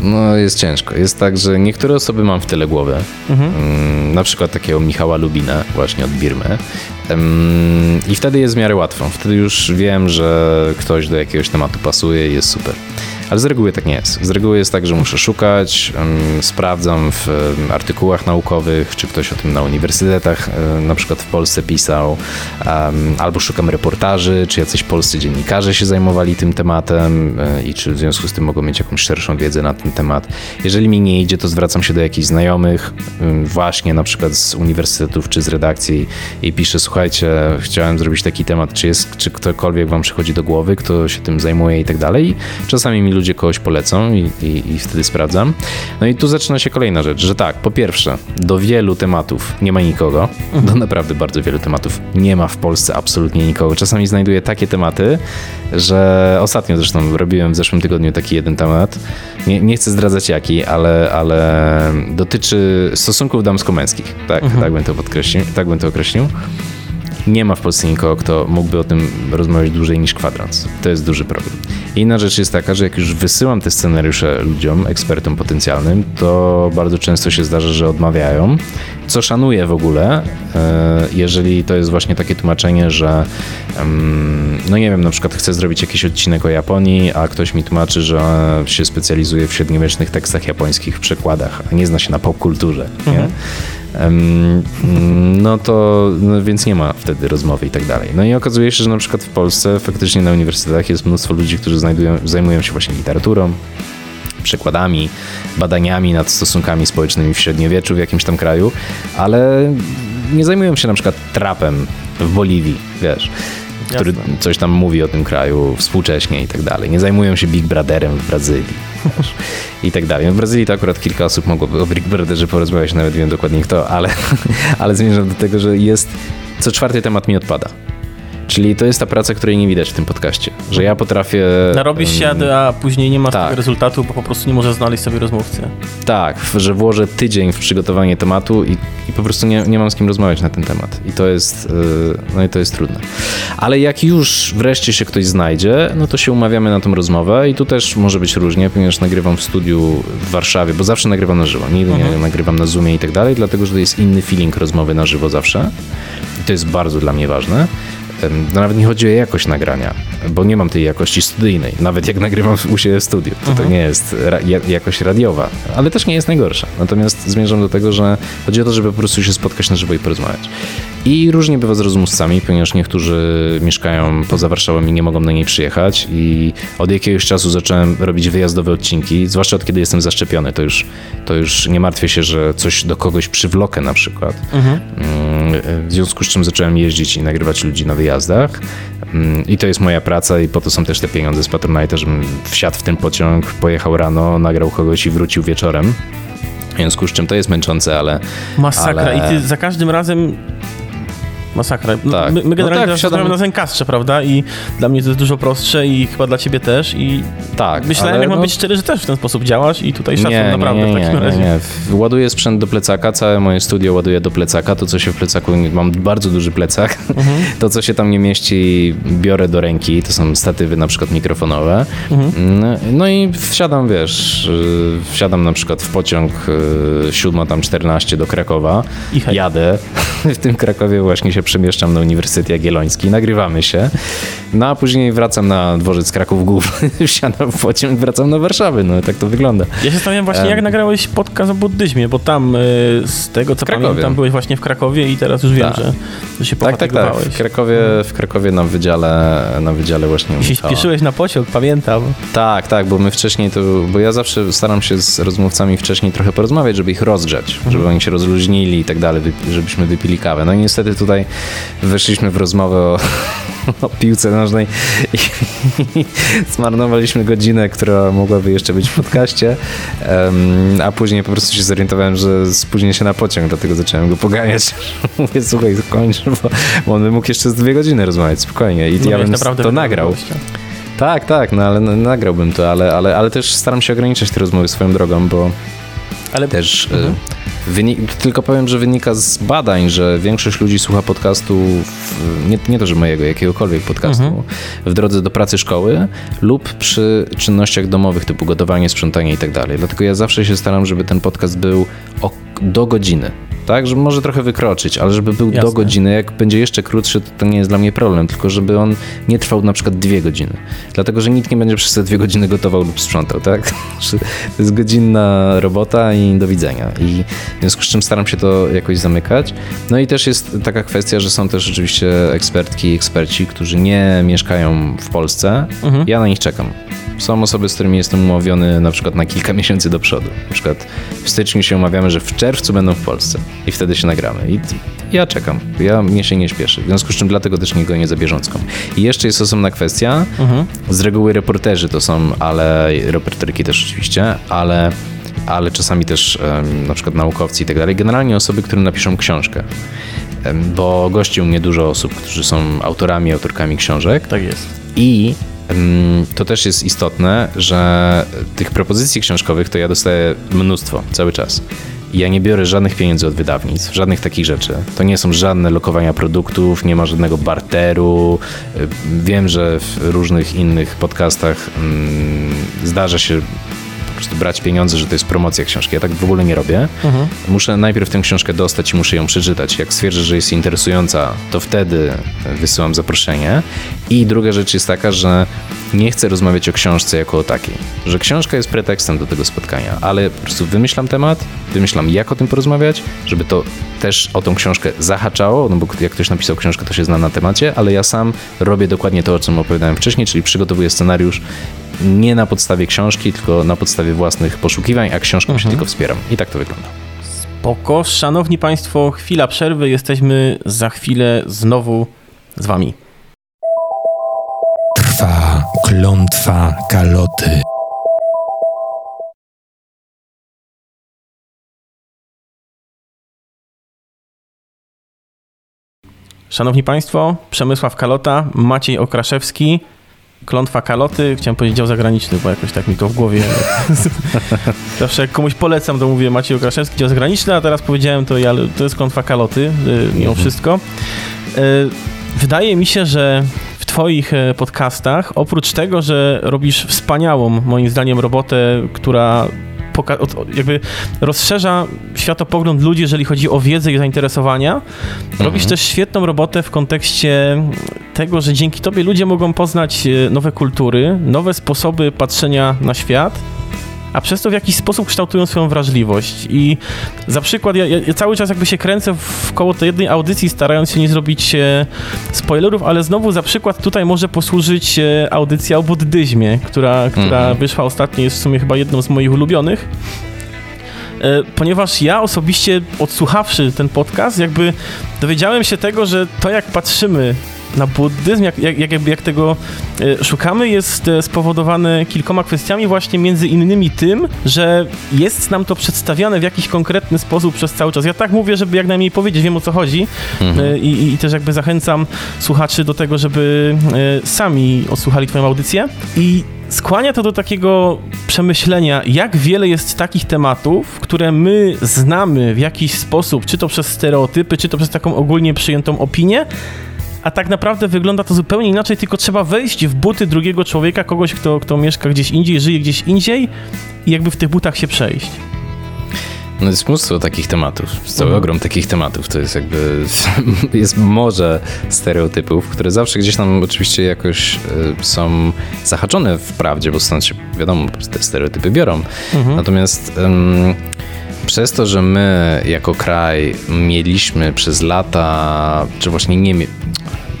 No jest ciężko. Jest tak, że niektóre osoby mam w tyle głowy. Mm, na przykład takiego Michała Lubina właśnie od Birmy. I wtedy jest w miarę łatwo. Wtedy już wiem, że ktoś do jakiegoś tematu pasuje i jest super. Ale z reguły tak nie jest. Z reguły jest tak, że muszę szukać, sprawdzam w artykułach naukowych, czy ktoś o tym na uniwersytetach e, na przykład w Polsce pisał, albo szukam reportaży, czy jacyś polscy dziennikarze się zajmowali tym tematem e, i czy w związku z tym mogą mieć jakąś szerszą wiedzę na ten temat. Jeżeli mi nie idzie, to zwracam się do jakichś znajomych, właśnie na przykład z uniwersytetów czy z redakcji i piszę, słuchajcie, chciałem zrobić taki temat, czy jest, czy ktokolwiek wam przychodzi do głowy, kto się tym zajmuje i tak dalej. Czasami mi ludzie ludzie kogoś polecą i, i, i wtedy sprawdzam. No i tu zaczyna się kolejna rzecz, że tak, po pierwsze, do wielu tematów nie ma nikogo, do naprawdę bardzo wielu tematów nie ma w Polsce absolutnie nikogo. Czasami znajduję takie tematy, że ostatnio zresztą robiłem w zeszłym tygodniu taki jeden temat, nie, nie chcę zdradzać jaki, ale, ale dotyczy stosunków damsko-męskich, tak, tak, bym to podkreślił, tak bym to określił. Nie ma w Polsce nikogo, kto mógłby o tym rozmawiać dłużej niż kwadrans. To jest duży problem. Inna rzecz jest taka, że jak już wysyłam te scenariusze ludziom, ekspertom potencjalnym, to bardzo często się zdarza, że odmawiają, co szanuję w ogóle, e, jeżeli to jest właśnie takie tłumaczenie, że no nie wiem, na przykład chcę zrobić jakiś odcinek o Japonii, a ktoś mi tłumaczy, że się specjalizuje w średniowiecznych tekstach japońskich, w przekładach, a nie zna się na popkulturze. Mhm. No to no więc nie ma wtedy rozmowy i tak dalej. No i okazuje się, że na przykład w Polsce faktycznie na uniwersytetach jest mnóstwo ludzi, którzy znajdują, zajmują się właśnie literaturą, przekładami, badaniami nad stosunkami społecznymi w średniowieczu w jakimś tam kraju, ale nie zajmują się na przykład trapem w Boliwii, wiesz który Jasne. coś tam mówi o tym kraju współcześnie i tak dalej. Nie zajmują się Big Brotherem w Brazylii i tak dalej. W Brazylii to akurat kilka osób mogłoby o Big Brotherze porozmawiać, nawet wiem dokładnie kto, ale, ale zmierzam do tego, że jest co czwarty temat mi odpada. Czyli to jest ta praca, której nie widać w tym podcaście. Że ja potrafię. Narobisz się, a później nie ma tak. tego rezultatu, bo po prostu nie możesz znaleźć sobie rozmówcy. Tak, że włożę tydzień w przygotowanie tematu i, i po prostu nie, nie mam z kim rozmawiać na ten temat. I to jest, yy, no i to jest trudne. Ale jak już wreszcie się ktoś znajdzie, no to się umawiamy na tą rozmowę i tu też może być różnie, ponieważ nagrywam w studiu w Warszawie, bo zawsze nagrywam na żywo. Nigdy mhm. nie nagrywam na Zoomie i tak dalej, dlatego że to jest inny feeling rozmowy na żywo zawsze. I to jest bardzo dla mnie ważne. No nawet nie chodzi o jakość nagrania, bo nie mam tej jakości studyjnej. Nawet jak nagrywam u siebie w studiu, to, to mhm. nie jest ra jakość radiowa, ale też nie jest najgorsza. Natomiast zmierzam do tego, że chodzi o to, żeby po prostu się spotkać na żywo i porozmawiać. I różnie bywa z rozmówcami, ponieważ niektórzy mieszkają poza Warszawą i nie mogą na niej przyjechać i od jakiegoś czasu zacząłem robić wyjazdowe odcinki, zwłaszcza od kiedy jestem zaszczepiony, to już, to już nie martwię się, że coś do kogoś przywlokę na przykład. Mhm. Mm, w związku z czym zacząłem jeździć i nagrywać ludzi na wyjazdach mm, i to jest moja praca i po to są też te pieniądze z Patronite, żebym wsiadł w ten pociąg, pojechał rano, nagrał kogoś i wrócił wieczorem. W związku z czym to jest męczące, ale. Masakra. Ale... I ty za każdym razem Masakra. Tak. My, my generalnie no tak, na Zencastrze, prawda? I dla mnie to jest dużo prostsze i chyba dla ciebie też. I tak, myślałem, jak no... mam być szczery, że też w ten sposób działasz i tutaj szacun naprawdę nie, nie, w takim razie. Nie, nie. Ładuję sprzęt do plecaka, całe moje studio ładuję do plecaka. To, co się w plecaku, mam bardzo duży plecak. Mhm. To, co się tam nie mieści, biorę do ręki. To są statywy na przykład mikrofonowe. Mhm. No i wsiadam, wiesz, y, wsiadam na przykład w pociąg 7 y, tam 14 do Krakowa. I Jadę. W tym Krakowie właśnie się przemieszczam na Uniwersytet Jagielloński, nagrywamy się, no a później wracam na dworzec Kraków Główny, wsiadam w pociąg wracam na Warszawę, no tak to wygląda. Ja się zastanawiam właśnie, um, jak nagrałeś podcast o buddyzmie, bo tam y, z tego co pamiętam byłeś właśnie w Krakowie i teraz już wiem, tak. że, że się Tak, tak, tak. W Krakowie, w Krakowie na wydziale, na wydziale właśnie I się spieszyłeś na pociąg, pamiętam. Tak, tak, bo my wcześniej to, bo ja zawsze staram się z rozmówcami wcześniej trochę porozmawiać, żeby ich rozgrzać, żeby mhm. oni się rozluźnili i tak dalej, żebyśmy wypili kawę. No i niestety tutaj weszliśmy w rozmowę o, o piłce nożnej i, i zmarnowaliśmy godzinę, która mogłaby jeszcze być w podcaście, um, a później po prostu się zorientowałem, że spóźnię się na pociąg, dlatego zacząłem go poganiać. Mówię, słuchaj, kończ, bo, bo on by mógł jeszcze z dwie godziny rozmawiać spokojnie i no ja bym to nagrał. Tak, tak, no ale no, nagrałbym to, ale, ale, ale też staram się ograniczać te rozmowy swoją drogą, bo ale też... Y, mhm. Wynik, tylko powiem, że wynika z badań, że większość ludzi słucha podcastu, nie, nie to, że mojego, jakiegokolwiek podcastu, mhm. w drodze do pracy szkoły lub przy czynnościach domowych typu gotowanie, sprzątanie i tak dalej. Dlatego ja zawsze się staram, żeby ten podcast był o, do godziny tak? Żeby może trochę wykroczyć, ale żeby był Jasne. do godziny. Jak będzie jeszcze krótszy, to, to nie jest dla mnie problem, tylko żeby on nie trwał na przykład dwie godziny. Dlatego, że nikt nie będzie przez te dwie godziny gotował lub sprzątał, tak? To jest godzinna robota i do widzenia. I w związku z czym staram się to jakoś zamykać. No i też jest taka kwestia, że są też oczywiście ekspertki i eksperci, którzy nie mieszkają w Polsce. Mhm. Ja na nich czekam. Są osoby, z którymi jestem umówiony na przykład na kilka miesięcy do przodu. Na przykład w styczniu się umawiamy, że w czerwcu będą w Polsce i wtedy się nagramy. I ja czekam. Ja mnie się nie śpieszy. W związku z czym dlatego też nie gonię za bieżącką. I jeszcze jest osobna kwestia. Mhm. Z reguły reporterzy to są, ale reporterki też oczywiście, ale ale czasami też um, na przykład naukowcy i tak dalej. Generalnie osoby, które napiszą książkę. Um, bo gości u mnie dużo osób, którzy są autorami, autorkami książek. Tak jest. I to też jest istotne, że tych propozycji książkowych to ja dostaję mnóstwo cały czas. Ja nie biorę żadnych pieniędzy od wydawnictw, żadnych takich rzeczy. To nie są żadne lokowania produktów, nie ma żadnego barteru. Wiem, że w różnych innych podcastach mm, zdarza się prostu brać pieniądze, że to jest promocja książki. Ja tak w ogóle nie robię. Mhm. Muszę najpierw tę książkę dostać i muszę ją przeczytać. Jak stwierdzę, że jest interesująca, to wtedy wysyłam zaproszenie. I druga rzecz jest taka, że nie chcę rozmawiać o książce jako o takiej. Że książka jest pretekstem do tego spotkania, ale po prostu wymyślam temat, wymyślam jak o tym porozmawiać, żeby to też o tą książkę zahaczało, no bo jak ktoś napisał książkę, to się zna na temacie, ale ja sam robię dokładnie to, o czym opowiadałem wcześniej, czyli przygotowuję scenariusz nie na podstawie książki, tylko na podstawie własnych poszukiwań, a książką mhm. się tylko wspieram. I tak to wygląda. Spoko. Szanowni Państwo, chwila przerwy. Jesteśmy za chwilę znowu z Wami. Trwa klątwa kaloty. Szanowni Państwo, Przemysław Kalota, Maciej Okraszewski, Klątwa Kaloty, chciałem powiedzieć dział zagraniczny, bo jakoś tak mi to w głowie. Zawsze jak komuś polecam, to mówię Maciej Okraszewski, dział zagraniczny, a teraz powiedziałem to, ale to jest Klątwa Kaloty, y, mimo mhm. wszystko. Y, wydaje mi się, że w Twoich e, podcastach, oprócz tego, że robisz wspaniałą, moim zdaniem, robotę, która jakby rozszerza światopogląd ludzi, jeżeli chodzi o wiedzę i zainteresowania. Mhm. Robisz też świetną robotę w kontekście tego, że dzięki tobie ludzie mogą poznać e, nowe kultury, nowe sposoby patrzenia na świat a przez to w jakiś sposób kształtują swoją wrażliwość. I za przykład ja, ja cały czas jakby się kręcę w koło tej jednej audycji, starając się nie zrobić e, spoilerów, ale znowu za przykład tutaj może posłużyć e, audycja o buddyzmie, która, która mhm. wyszła ostatnio, jest w sumie chyba jedną z moich ulubionych ponieważ ja osobiście odsłuchawszy ten podcast, jakby dowiedziałem się tego, że to jak patrzymy na buddyzm, jak, jak, jak, jak tego e, szukamy, jest e, spowodowane kilkoma kwestiami, właśnie między innymi tym, że jest nam to przedstawiane w jakiś konkretny sposób przez cały czas. Ja tak mówię, żeby jak najmniej powiedzieć, wiem o co chodzi mhm. E, i, i też jakby zachęcam słuchaczy do tego, żeby sami odsłuchali twoją audycję i skłania to do takiego przemyślenia, jak wiele jest takich tematów, które my znamy w jakiś sposób, czy to przez stereotypy, czy to przez taką ogólnie przyjętą opinię, a tak naprawdę wygląda to zupełnie inaczej, tylko trzeba wejść w buty drugiego człowieka, kogoś, kto, kto mieszka gdzieś indziej, żyje gdzieś indziej i jakby w tych butach się przejść. No jest mnóstwo takich tematów, cały mhm. ogrom takich tematów. To jest jakby, jest morze stereotypów, które zawsze gdzieś tam oczywiście jakoś y, są zahaczone w prawdzie, bo stąd się, wiadomo, te stereotypy biorą. Mhm. Natomiast przez to, że my jako kraj mieliśmy przez lata, czy właśnie nie,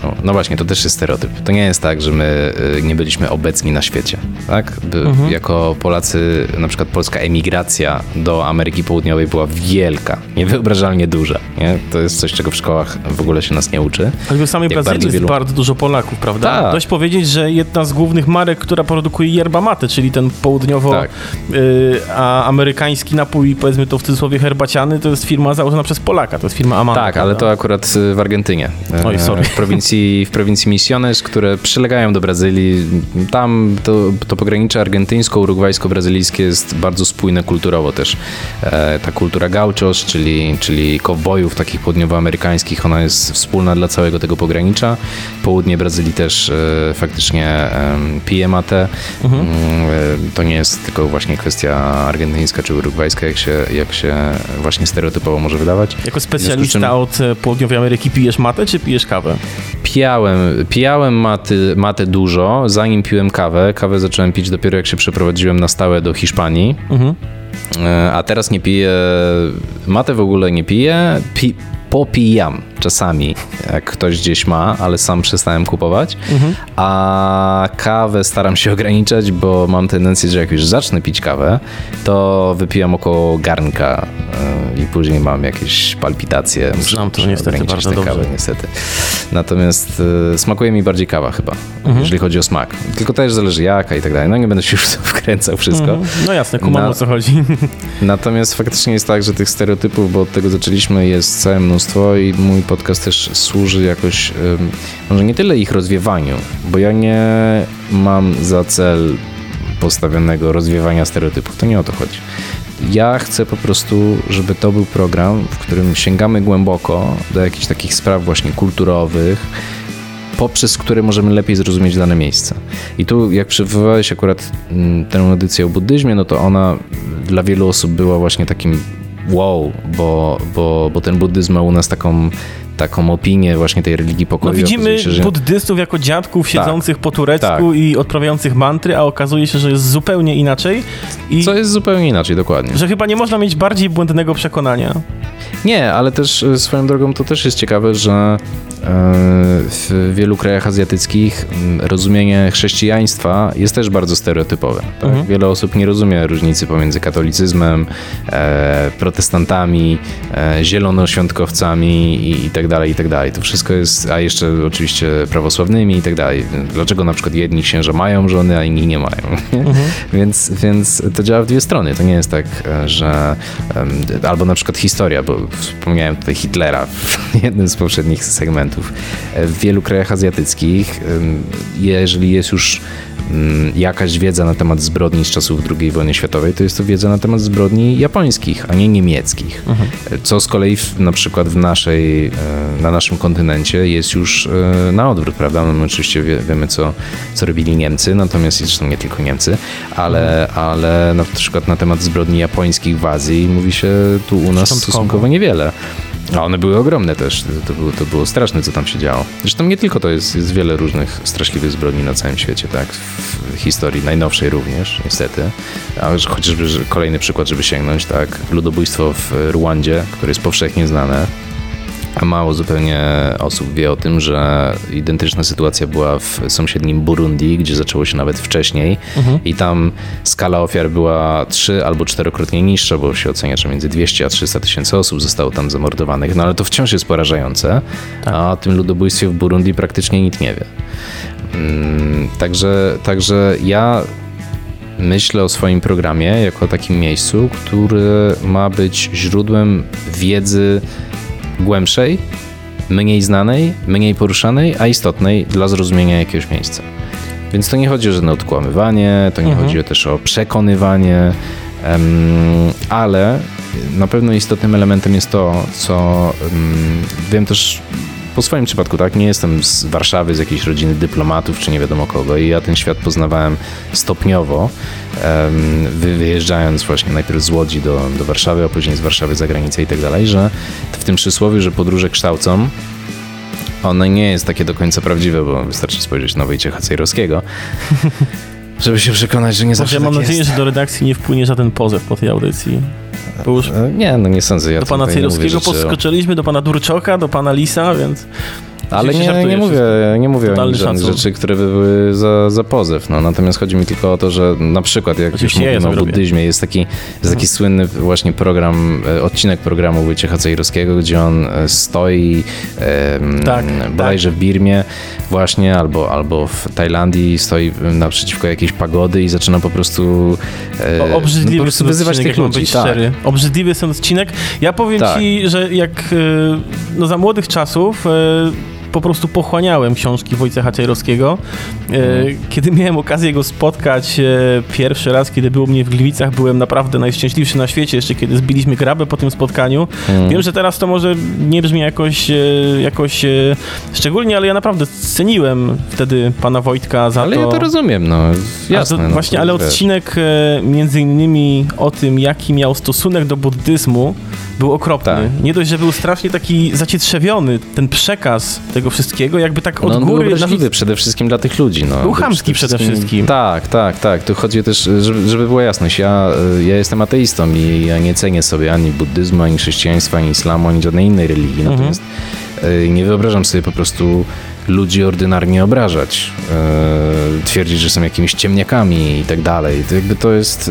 no, no, właśnie, to też jest stereotyp. To nie jest tak, że my y, nie byliśmy obecni na świecie. Tak? Mhm. Jako Polacy, na przykład polska emigracja do Ameryki Południowej była wielka, niewyobrażalnie duża. Nie? To jest coś, czego w szkołach w ogóle się nas nie uczy. Ale w samej Jak Brazylii bardzo jest bardzo dużo Polaków, prawda? Tak. Dość powiedzieć, że jedna z głównych marek, która produkuje yerba mate, czyli ten południowo tak. y, a amerykański napój, powiedzmy to w cudzysłowie herbaciany, to jest firma założona przez Polaka, to jest firma Amanda. Tak, ale to akurat w Argentynie. Oj, sorry. W prowincji prowincji, w prowincji Misiones, które przylegają do Brazylii. Tam to, to pogranicze argentyńsko-urugwajsko-brazylijskie jest bardzo spójne kulturowo też. E, ta kultura gauchos, czyli, czyli kowbojów takich południowoamerykańskich, ona jest wspólna dla całego tego pogranicza. Południe Brazylii też e, faktycznie e, pije matę. Mhm. Mm, e, to nie jest tylko właśnie kwestia argentyńska czy urugwajska, jak się, jak się właśnie stereotypowo może wydawać. Jako specjalista od e, południowej Ameryki pijesz matę czy pijesz kawę? Pijałem, pijałem maty, matę dużo, zanim piłem kawę. Kawę zacząłem pić dopiero jak się przeprowadziłem na stałe do Hiszpanii. Mhm. E, a teraz nie piję, matę w ogóle nie piję, pi, popijam. Czasami, jak ktoś gdzieś ma, ale sam przestałem kupować. Mhm. A kawę staram się ograniczać, bo mam tendencję, że jak już zacznę pić kawę, to wypijam około garnka yy, i później mam jakieś palpitacje. Muszę, Znam to niestety bardzo dobrze. Kawę, niestety. Natomiast yy, smakuje mi bardziej kawa chyba, Mhm. jeżeli chodzi o smak. Tylko też zależy jaka i tak dalej. No nie będę się już wkręcał wszystko. Mhm. No jasne, kumam Na- o co chodzi. Natomiast faktycznie jest tak, że tych stereotypów, bo od tego zaczęliśmy, jest całe mnóstwo i mój podcast też służy jakoś, może nie tyle ich rozwiewaniu, bo ja nie mam za cel postawionego rozwiewania stereotypów. To nie o to chodzi. Ja chcę po prostu, żeby to był program, w którym sięgamy głęboko do jakichś takich spraw właśnie kulturowych, poprzez które możemy lepiej zrozumieć dane miejsce. I tu, jak przywołałeś akurat mm, tę edycję o buddyzmie, no to ona dla wielu osób była właśnie takim wow, bo, bo, bo ten buddyzm ma u nas taką, taką opinię właśnie tej religii pokoju. No widzimy się, że- buddystów jako dziadków siedzących po turecku tak. i odprawiających mantry, a okazuje się, że jest zupełnie inaczej i Co jest zupełnie inaczej, dokładnie. że chyba nie można mieć bardziej błędnego przekonania. Nie, ale też e, swoją drogą to też jest ciekawe, że e, w wielu krajach azjatyckich m, rozumienie chrześcijaństwa jest też bardzo stereotypowe. Tak? Mhm. Wiele osób nie rozumie różnicy pomiędzy katolicyzmem, e, protestantami, zielonoświątkowcami i, i tak dalej, i tak dalej. To wszystko jest, a jeszcze oczywiście prawosławnymi i tak dalej. Dlaczego na przykład jedni księża mają żony, a inni nie mają? nie? Więc, więc to działa w dwie strony. To nie jest tak, że albo na przykład historia, bo wspomniałem tutaj Hitlera w jednym z poprzednich segmentów. W wielu krajach azjatyckich, jeżeli jest już jakaś wiedza na temat zbrodni z czasów II wojny światowej, to jest to wiedza na temat zbrodni japońskich, a nie niemieckich. E, Co z kolei w, na przykład w naszej, e, na naszym kontynencie jest już e, na odwrót, prawda? No my oczywiście wie, wiemy, co, co robili Niemcy, natomiast zresztą nie tylko Niemcy, ale, ale na przykład na temat zbrodni japońskich w Azji mówi się tu u nas stosunkowo niewiele. A one były ogromne też. To było, to było straszne, co tam się działo. Zresztą nie tylko to jest, jest wiele różnych straszliwych zbrodni na całym świecie, tak? W historii najnowszej również, niestety. A chociażby kolejny przykład, żeby sięgnąć, tak? Ludobójstwo w Ruandzie, które jest powszechnie znane. A mało zupełnie osób wie o tym, że identyczna sytuacja była w sąsiednim Burundi, gdzie zaczęło się nawet wcześniej i tam skala ofiar była trzy albo czterokrotnie niższa, bo się ocenia, że między 200 a 300 tysięcy osób zostało tam zamordowanych. No ale to wciąż jest porażające, a o tym ludobójstwie w Burundi praktycznie nikt nie wie. Mm, Także, także ja myślę o swoim programie jako o takim miejscu, który ma być źródłem wiedzy głębszej, mniej znanej, mniej poruszanej, a istotnej dla zrozumienia jakiegoś miejsca. Więc to nie chodzi o żadne odkłamywanie, to nie Mhm. chodzi też o przekonywanie, ale na pewno istotnym elementem jest to, co em, wiem też po swoim przypadku, tak, nie jestem z Warszawy, z jakiejś rodziny dyplomatów, czy nie wiadomo kogo i ja ten świat poznawałem stopniowo, wyjeżdżając właśnie najpierw z Łodzi do, do Warszawy, a później z Warszawy za granicę i tak dalej, że w tym przysłowiu, że podróże kształcą, one nie jest takie do końca prawdziwe, bo wystarczy spojrzeć na Wojciecha Cejrowskiego, żeby się przekonać, że nie zawsze Może mam tak nadzieję, jest. że do redakcji nie wpłynie żaden pozew po tej audycji. Bo już E, Nie, no nie sądzę. Ja do pana Cejrowskiego podskoczyliśmy, do pana Durczoka, do pana Lisa, więc... Ale nie, nie mówię, nie mówię o Totalny żadnych rzeczy, które by były za, za pozew. No, natomiast chodzi mi tylko o to, że na przykład jak już ja mówimy o buddyzmie, jest taki, jest taki słynny właśnie program, e, odcinek programu Wojciecha Cejrowskiego, gdzie on e, stoi em, Tak, bodajże w Birmie właśnie, albo, albo w Tajlandii, stoi naprzeciwko jakiejś pagody i zaczyna po prostu, e, O, no, obrzydliwy po prostu wyzywać odcinek, tych ludzi. być tak. szczery. Obrzydliwy jest ten odcinek. Ja powiem Tak. ci, że jak no za młodych czasów po prostu pochłaniałem książki Wojciecha Czajrowskiego. Mhm. Kiedy miałem okazję go spotkać y, pierwszy raz, kiedy był u mnie w Gliwicach, byłem naprawdę najszczęśliwszy na świecie, jeszcze kiedy zbiliśmy grabę po tym spotkaniu. Mhm. Wiem, że teraz to może nie brzmi jakoś, y, jakoś szczególnie, ale ja naprawdę ceniłem wtedy pana Wojtka za Ale to. ja to rozumiem, no jasne. To no, właśnie, ale odcinek e, między innymi o tym, jaki miał stosunek do buddyzmu, był okropny. Tak. Nie dość, że był strasznie taki zacietrzewiony, ten przekaz tego wszystkiego, jakby tak od no, on był góry... obraźliwy przede wszystkim dla tych ludzi. No. Był chamski przede wszystkim. Tak, tak, tak. Tu chodzi też, żeby, żeby była jasność. Ja, y, ja jestem ateistą i ja nie cenię sobie ani buddyzmu, ani chrześcijaństwa, ani islamu, ani żadnej innej religii. Mhm. Natomiast E, Nie wyobrażam sobie po prostu ludzi ordynarnie obrażać, e, twierdzić, że są jakimiś ciemniakami i tak dalej. To jakby to jest...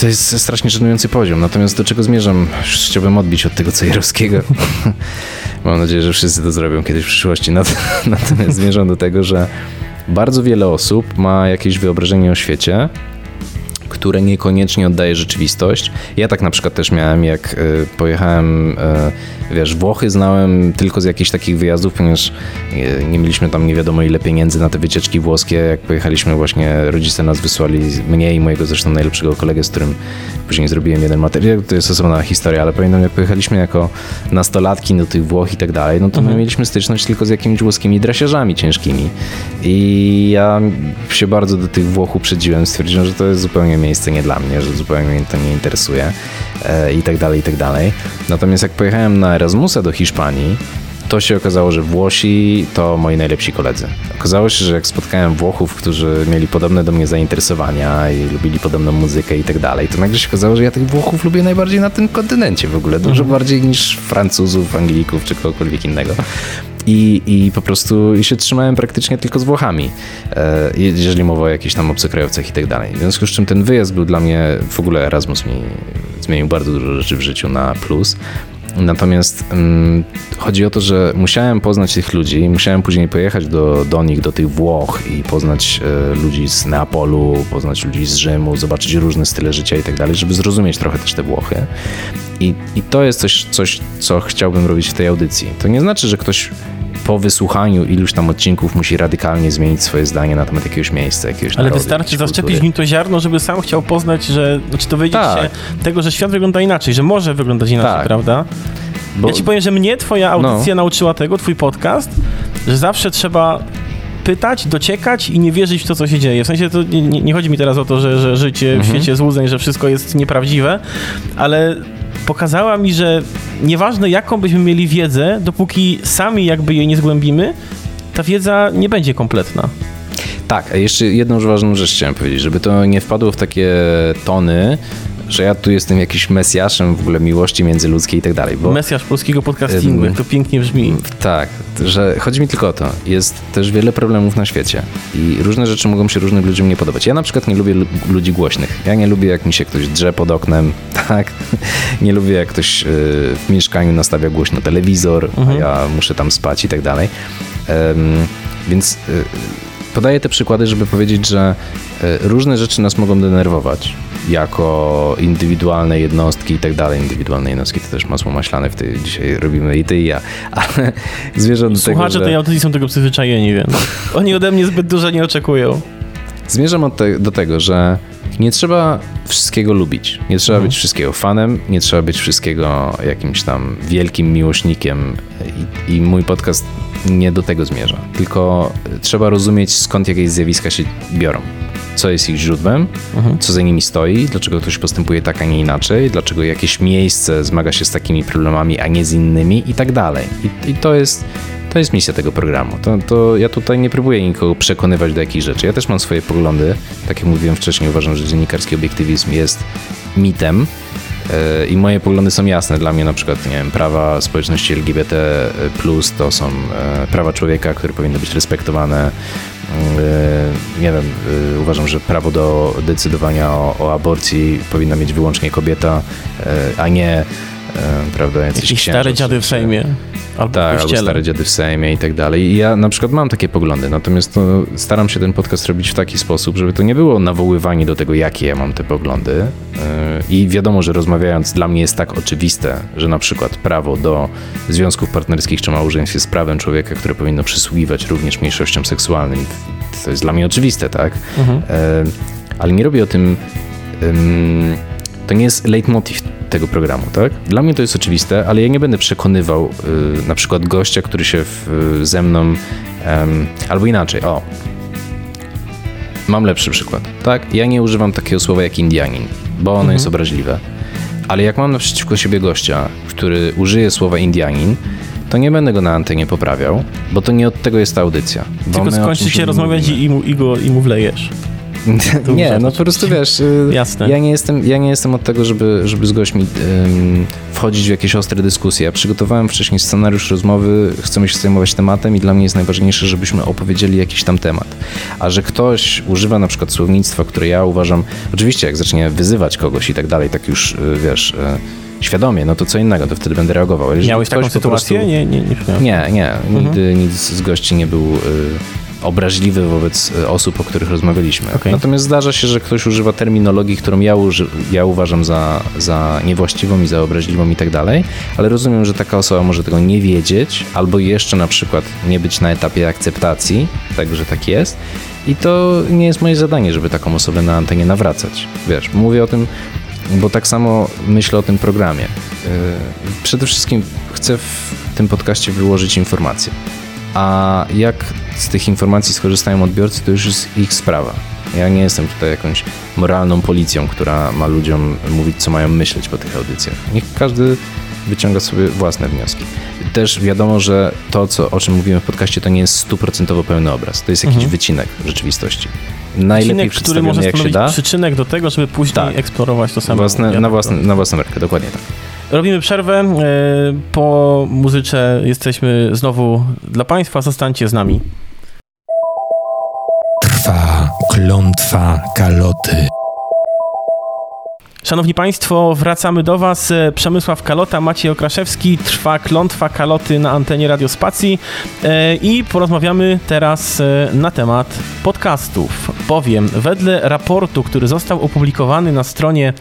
To jest strasznie żenujący poziom. Natomiast do czego zmierzam? Chciałbym odbić od tego Cejrowskiego. Mam nadzieję, że wszyscy to zrobią kiedyś w przyszłości. Nat- Natomiast zmierzam do tego, że bardzo wiele osób ma jakieś wyobrażenie o świecie, które niekoniecznie oddaje rzeczywistość. Ja tak na przykład też miałem, jak y, pojechałem, y, wiesz, Włochy znałem tylko z jakichś takich wyjazdów, ponieważ y, nie mieliśmy tam nie wiadomo ile pieniędzy na te wycieczki włoskie. Jak pojechaliśmy właśnie, rodzice nas wysłali, mnie i mojego zresztą najlepszego kolegę, z którym później zrobiłem jeden materiał, to jest osobna historia, ale pamiętam jak pojechaliśmy jako nastolatki do tych Włoch i tak dalej, no to my mieliśmy styczność tylko z jakimiś włoskimi drasiarzami ciężkimi. I ja się bardzo do tych Włoch uprzedziłem, stwierdziłem, że to jest zupełnie miejsce nie dla mnie, że zupełnie mnie to nie interesuje e, i tak dalej, i tak dalej. Natomiast jak pojechałem na Erasmusa do Hiszpanii, to się okazało, że Włosi to moi najlepsi koledzy. Okazało się, że jak spotkałem Włochów, którzy mieli podobne do mnie zainteresowania i lubili podobną muzykę i tak dalej, to nagle się okazało, że ja tych Włochów lubię najbardziej na tym kontynencie w ogóle, dużo bardziej niż Francuzów, Anglików czy kogokolwiek innego. I, I po prostu się trzymałem praktycznie tylko z Włochami, e, jeżeli mowa o jakichś tam obcokrajowcach i tak dalej. W związku z czym ten wyjazd był dla mnie, w ogóle Erasmus mi zmienił bardzo dużo rzeczy w życiu na plus. Natomiast mm, chodzi o to, że musiałem poznać tych ludzi, musiałem później pojechać do, do nich, do tych Włoch i poznać e, ludzi z Neapolu, poznać ludzi z Rzymu, zobaczyć różne style życia i tak dalej, żeby zrozumieć trochę też te Włochy. I, i to jest coś, coś, co chciałbym robić w tej audycji. To nie znaczy, że ktoś po wysłuchaniu iluś tam odcinków musi radykalnie zmienić swoje zdanie na temat jakiegoś miejsca, jakiegoś Ale wystarczy zaszczepić w nim to ziarno, żeby sam chciał poznać, że, znaczy dowiedzieć Tak. się tego, że świat wygląda inaczej, że może wyglądać inaczej, Tak. prawda? Bo- Ja ci powiem, że mnie twoja audycja nauczyła tego, twój podcast, że zawsze trzeba pytać, dociekać i nie wierzyć w to, co się dzieje. W sensie to nie, nie chodzi mi teraz o to, że, że życie w świecie złudzeń, że wszystko jest nieprawdziwe, ale pokazała mi, że nieważne jaką byśmy mieli wiedzę, dopóki sami jakby jej nie zgłębimy, ta wiedza nie będzie kompletna. Tak, a jeszcze jedną ważną rzecz chciałem powiedzieć, żeby to nie wpadło w takie tony, że ja tu jestem jakimś mesjaszem w ogóle miłości międzyludzkiej i tak dalej, bo Mesjasz polskiego podcastingu, jak to pięknie brzmi. tak, że chodzi mi tylko o to, jest też wiele problemów na świecie i różne rzeczy mogą się różnym ludziom nie podobać. Ja na przykład nie lubię lu- ludzi głośnych. Ja nie lubię jak mi się ktoś drze pod oknem, tak? Nie lubię jak ktoś y, w mieszkaniu nastawia głośno telewizor, a ja muszę tam spać i tak dalej. Więc y, podaję te przykłady, żeby powiedzieć, że y, różne rzeczy nas mogą denerwować jako indywidualne jednostki i tak dalej. Indywidualne jednostki to też masło maślane w tej dzisiaj robimy i ty i ja. Ale zmierzam do tego, Słuchacze że... tej audycji są tego przyzwyczajeni, więc oni ode mnie zbyt dużo nie oczekują. Zmierzam te, do tego, że nie trzeba wszystkiego lubić. Nie trzeba być wszystkiego fanem, nie trzeba być wszystkiego jakimś tam wielkim miłośnikiem. I, I mój podcast nie do tego zmierza. Tylko trzeba rozumieć, skąd jakieś zjawiska się biorą. Co jest ich źródłem, co za nimi stoi, dlaczego ktoś postępuje tak, a nie inaczej, dlaczego jakieś miejsce zmaga się z takimi problemami, a nie z innymi i tak dalej. I, i to jest to jest misja tego programu. To, to ja tutaj nie próbuję nikogo przekonywać do jakichś rzeczy. Ja też mam swoje poglądy. Tak jak mówiłem wcześniej, uważam, że dziennikarski obiektywizm jest mitem. Yy, I moje poglądy są jasne. Dla mnie na przykład, nie wiem, prawa społeczności LGBT plus to są e, prawa człowieka, które powinny być respektowane. Yy, Nie wiem, uważam, że prawo do decydowania o, o aborcji powinna mieć wyłącznie kobieta, a nie e, prawda, jacyś księża stare dziady w Sejmie. Albo tak, albo stare dziady w Sejmie i tak dalej. I ja na przykład mam takie poglądy, natomiast to staram się ten podcast robić w taki sposób, żeby to nie było nawoływanie do tego, jakie ja mam te poglądy. Yy, I wiadomo, że rozmawiając, dla mnie jest tak oczywiste, że na przykład prawo do związków partnerskich czy małżeństw jest prawem człowieka, które powinno przysługiwać również mniejszościom seksualnym. To jest dla mnie oczywiste, tak? Mhm. Yy, Ale nie robię o tym. ym, To nie jest leitmotiv tego programu, tak? Dla mnie to jest oczywiste, ale ja nie będę przekonywał y, na przykład gościa, który się w, y, ze mną, em, albo inaczej, o. Mam lepszy przykład, tak? Ja nie używam takiego słowa jak Indianin, bo ono jest obraźliwe. Ale jak mam naprzeciwko siebie gościa, który użyje słowa Indianin, to nie będę go na antenie poprawiał, bo to nie od tego jest ta audycja. Tylko skończycie rozmawiać i, i, mu, i, go, i mu wlejesz. nie, no po prostu wiesz, y, Jasne. Ja, nie jestem, ja nie jestem od tego, żeby, żeby z gośćmi ym, wchodzić w jakieś ostre dyskusje. Ja przygotowałem wcześniej scenariusz rozmowy, chcemy się zajmować tematem i dla mnie jest najważniejsze, żebyśmy opowiedzieli jakiś tam temat. A że ktoś używa na przykład słownictwa, które ja uważam, oczywiście jak zacznie wyzywać kogoś i tak dalej, tak już y, wiesz... Y, świadomie, no to co innego, to wtedy będę reagował. Jeżeli Miałeś taką sytuację? Prostu... Nie, nie, nie. Nie, nie. Nigdy nic z gości nie był obraźliwy wobec y, osób, o których rozmawialiśmy. Okej. Natomiast zdarza się, że ktoś używa terminologii, którą ja, uży, ja uważam za, za niewłaściwą i za obraźliwą i tak dalej, ale rozumiem, że taka osoba może tego nie wiedzieć albo jeszcze na przykład nie być na etapie akceptacji tego, że tak jest. I to nie jest moje zadanie, żeby taką osobę na antenie nawracać. Wiesz, mówię o tym, bo tak samo myślę o tym programie. Yy, Przede wszystkim chcę w tym podcaście wyłożyć informacje. A jak z tych informacji skorzystają odbiorcy, to już jest ich sprawa. Ja nie jestem tutaj jakąś moralną policją, która ma ludziom mówić, co mają myśleć po tych audycjach. Niech każdy wyciąga sobie własne wnioski. Też wiadomo, że to, co, o czym mówimy w podcaście, to nie jest stuprocentowo pełny obraz. To jest jakiś Mhm. wycinek rzeczywistości. Najlepiej Odcinek, który może jak się da. przyczynek do tego, żeby później Tak. eksplorować to samo. Własne, na, tak własne, na własną rękę, dokładnie tak. Robimy przerwę. e, Po muzyce jesteśmy znowu dla Państwa. Zostańcie z nami. Trwa klątwa kaloty. Szanowni Państwo, wracamy do Was. Przemysław Kalota, Maciej Okraszewski. Trwa klątwa kaloty na antenie Radiospacji e, i porozmawiamy teraz e, na temat podcastów. Powiem, wedle raportu, który został opublikowany na stronie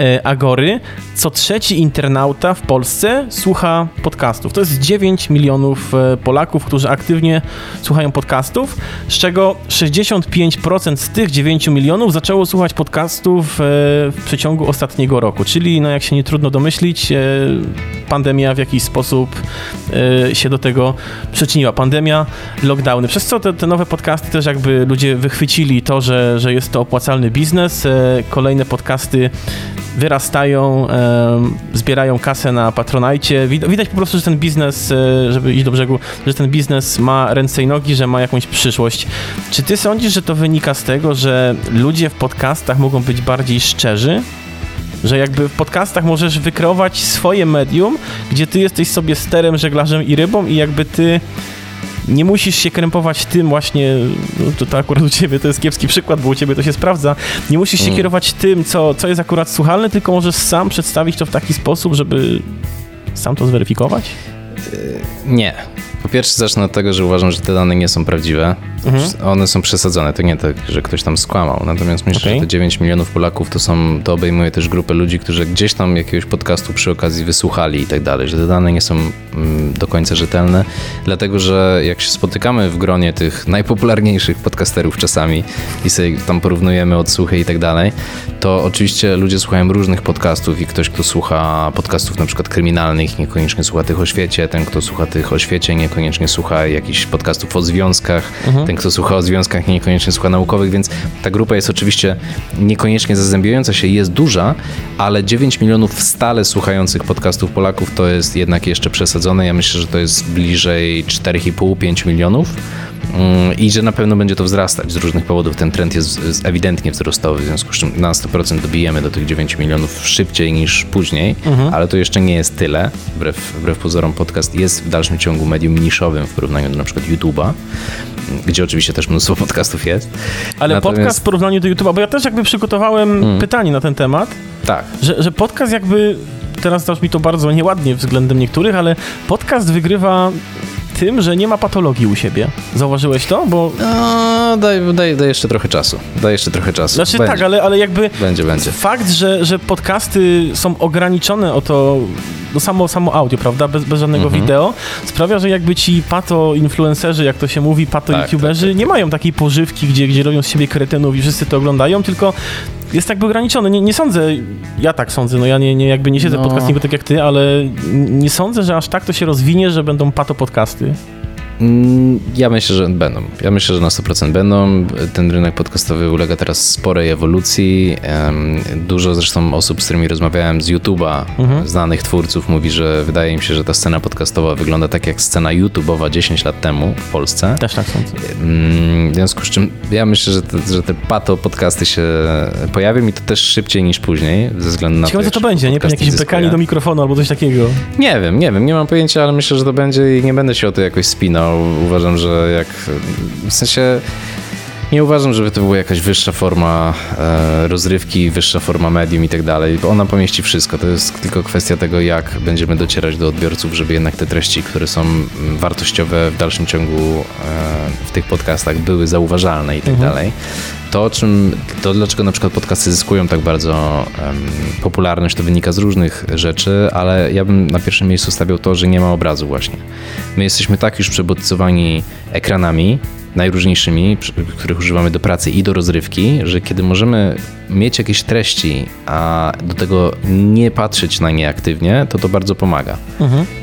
e, Agory, co trzeci internauta w Polsce słucha podcastów. To jest 9 milionów Polaków, którzy aktywnie słuchają podcastów, z czego 65% z tych 9 milionów zaczęło słuchać podcastów w przeciągu ostatniego roku. Czyli, no jak się nie trudno domyślić, e, pandemia w jakiś sposób e, się do tego przyczyniła. Pandemia, lockdowny. Przez co te, te nowe podcasty też jakby ludzie wychwycili to, że, że jest to opłacalny biznes. E, Kolejne podcasty wyrastają, zbierają kasę na Patronajcie. Wid- Widać po prostu, że ten biznes, żeby iść do brzegu, że ten biznes ma ręce i nogi, że ma jakąś przyszłość. Czy ty sądzisz, że to wynika z tego, że ludzie w podcastach mogą być bardziej szczerzy? Że jakby w podcastach możesz wykreować swoje medium, gdzie ty jesteś sobie sterem, żeglarzem i rybą i jakby ty nie musisz się krępować tym właśnie, no to, to akurat u ciebie to jest kiepski przykład, bo u ciebie to się sprawdza, nie musisz się Mm. kierować tym, co, co jest akurat słuchalne, tylko możesz sam przedstawić to w taki sposób, żeby sam to zweryfikować? Nie. Pierwsze zacznę od tego, że uważam, że te dane nie są prawdziwe. Mhm. One są przesadzone. To nie tak, że ktoś tam skłamał. Natomiast myślę, Okej. że te 9 milionów Polaków to są, to obejmuje też grupę ludzi, którzy gdzieś tam jakiegoś podcastu przy okazji wysłuchali i tak dalej, że te dane nie są mm, do końca rzetelne, dlatego że jak się spotykamy w gronie tych najpopularniejszych podcasterów czasami i sobie tam porównujemy odsłuchy i tak dalej, to oczywiście ludzie słuchają różnych podcastów i ktoś, kto słucha podcastów na przykład kryminalnych, niekoniecznie słucha tych o świecie, ten, kto słucha tych o świecie, niekoniecznie słucha jakichś podcastów o związkach, ten, kto słucha o związkach, niekoniecznie słucha naukowych, więc ta grupa jest oczywiście niekoniecznie zazębiająca się, jest duża, ale 9 milionów stale słuchających podcastów Polaków to jest jednak jeszcze przesadzone. Ja myślę, że to jest bliżej 4,5-5 milionów. Mm, I że na pewno będzie to wzrastać z różnych powodów. Ten trend jest ewidentnie wzrostowy, w związku z czym na 100% dobijemy do tych 9 milionów szybciej niż później, ale to jeszcze nie jest tyle. Wbrew, wbrew pozorom podcast jest w dalszym ciągu medium niszowym w porównaniu do na przykład YouTube'a, gdzie oczywiście też mnóstwo podcastów jest. Ale Natomiast- podcast w porównaniu do YouTube'a, bo ja też jakby przygotowałem pytanie na ten temat, Tak. że, że podcast jakby, teraz też mi to bardzo nieładnie względem niektórych, ale podcast wygrywa tym, że nie ma patologii u siebie. Zauważyłeś to? Bo, No, daj, daj, daj jeszcze trochę czasu. Daj jeszcze trochę czasu. znaczy będzie, tak, ale, ale jakby Będzie, będzie. fakt, że, że podcasty są ograniczone o to, no samo, samo audio, prawda, bez, bez żadnego Mhm. wideo, sprawia, że jakby ci pato-influencerzy, jak to się mówi, pato-youtuberzy, Tak, tak, tak, nie mają takiej pożywki, gdzie, gdzie robią z siebie kretynów i wszyscy to oglądają, tylko jest jakby ograniczone. Nie, nie sądzę, ja tak sądzę, no ja nie, nie, jakby nie siedzę No. podcastingu tak jak ty, ale nie sądzę, że aż tak to się rozwinie, że będą pato-podcasty. Mm, Ja myślę, że będą. Ja myślę, że na 100% będą. Ten rynek podcastowy ulega teraz sporej ewolucji. Dużo zresztą osób, z którymi rozmawiałem z YouTube'a, znanych twórców, mówi, że wydaje im się, że ta scena podcastowa wygląda tak jak scena YouTube'owa 10 lat temu w Polsce. Też tak sądzę. Mm, W związku z czym ja myślę, że te, że te pato podcasty się pojawią i to też szybciej niż później, ze względu na Ciekawe, co jak to będzie, nie? Pewnie jakieś bekanie do mikrofonu albo coś takiego. Nie wiem, nie wiem, nie mam pojęcia, ale myślę, że to będzie i nie będę się o to jakoś spinał. Uważam, że jak. W sensie. Nie uważam, żeby to była jakaś wyższa forma e, rozrywki, wyższa forma medium i tak dalej, bo ona pomieści wszystko. To jest tylko kwestia tego, jak będziemy docierać do odbiorców, żeby jednak te treści, które są mm, wartościowe w dalszym ciągu e, w tych podcastach były zauważalne i tak dalej. To, czym, to dlaczego na przykład podcasty zyskują tak bardzo em, popularność, to wynika z różnych rzeczy, ale ja bym na pierwszym miejscu stawiał to, że nie ma obrazu właśnie. My jesteśmy tak już przebodźcowani ekranami, najróżniejszymi, których używamy do pracy i do rozrywki, że kiedy możemy mieć jakieś treści, a do tego nie patrzeć na nie aktywnie, to to bardzo pomaga.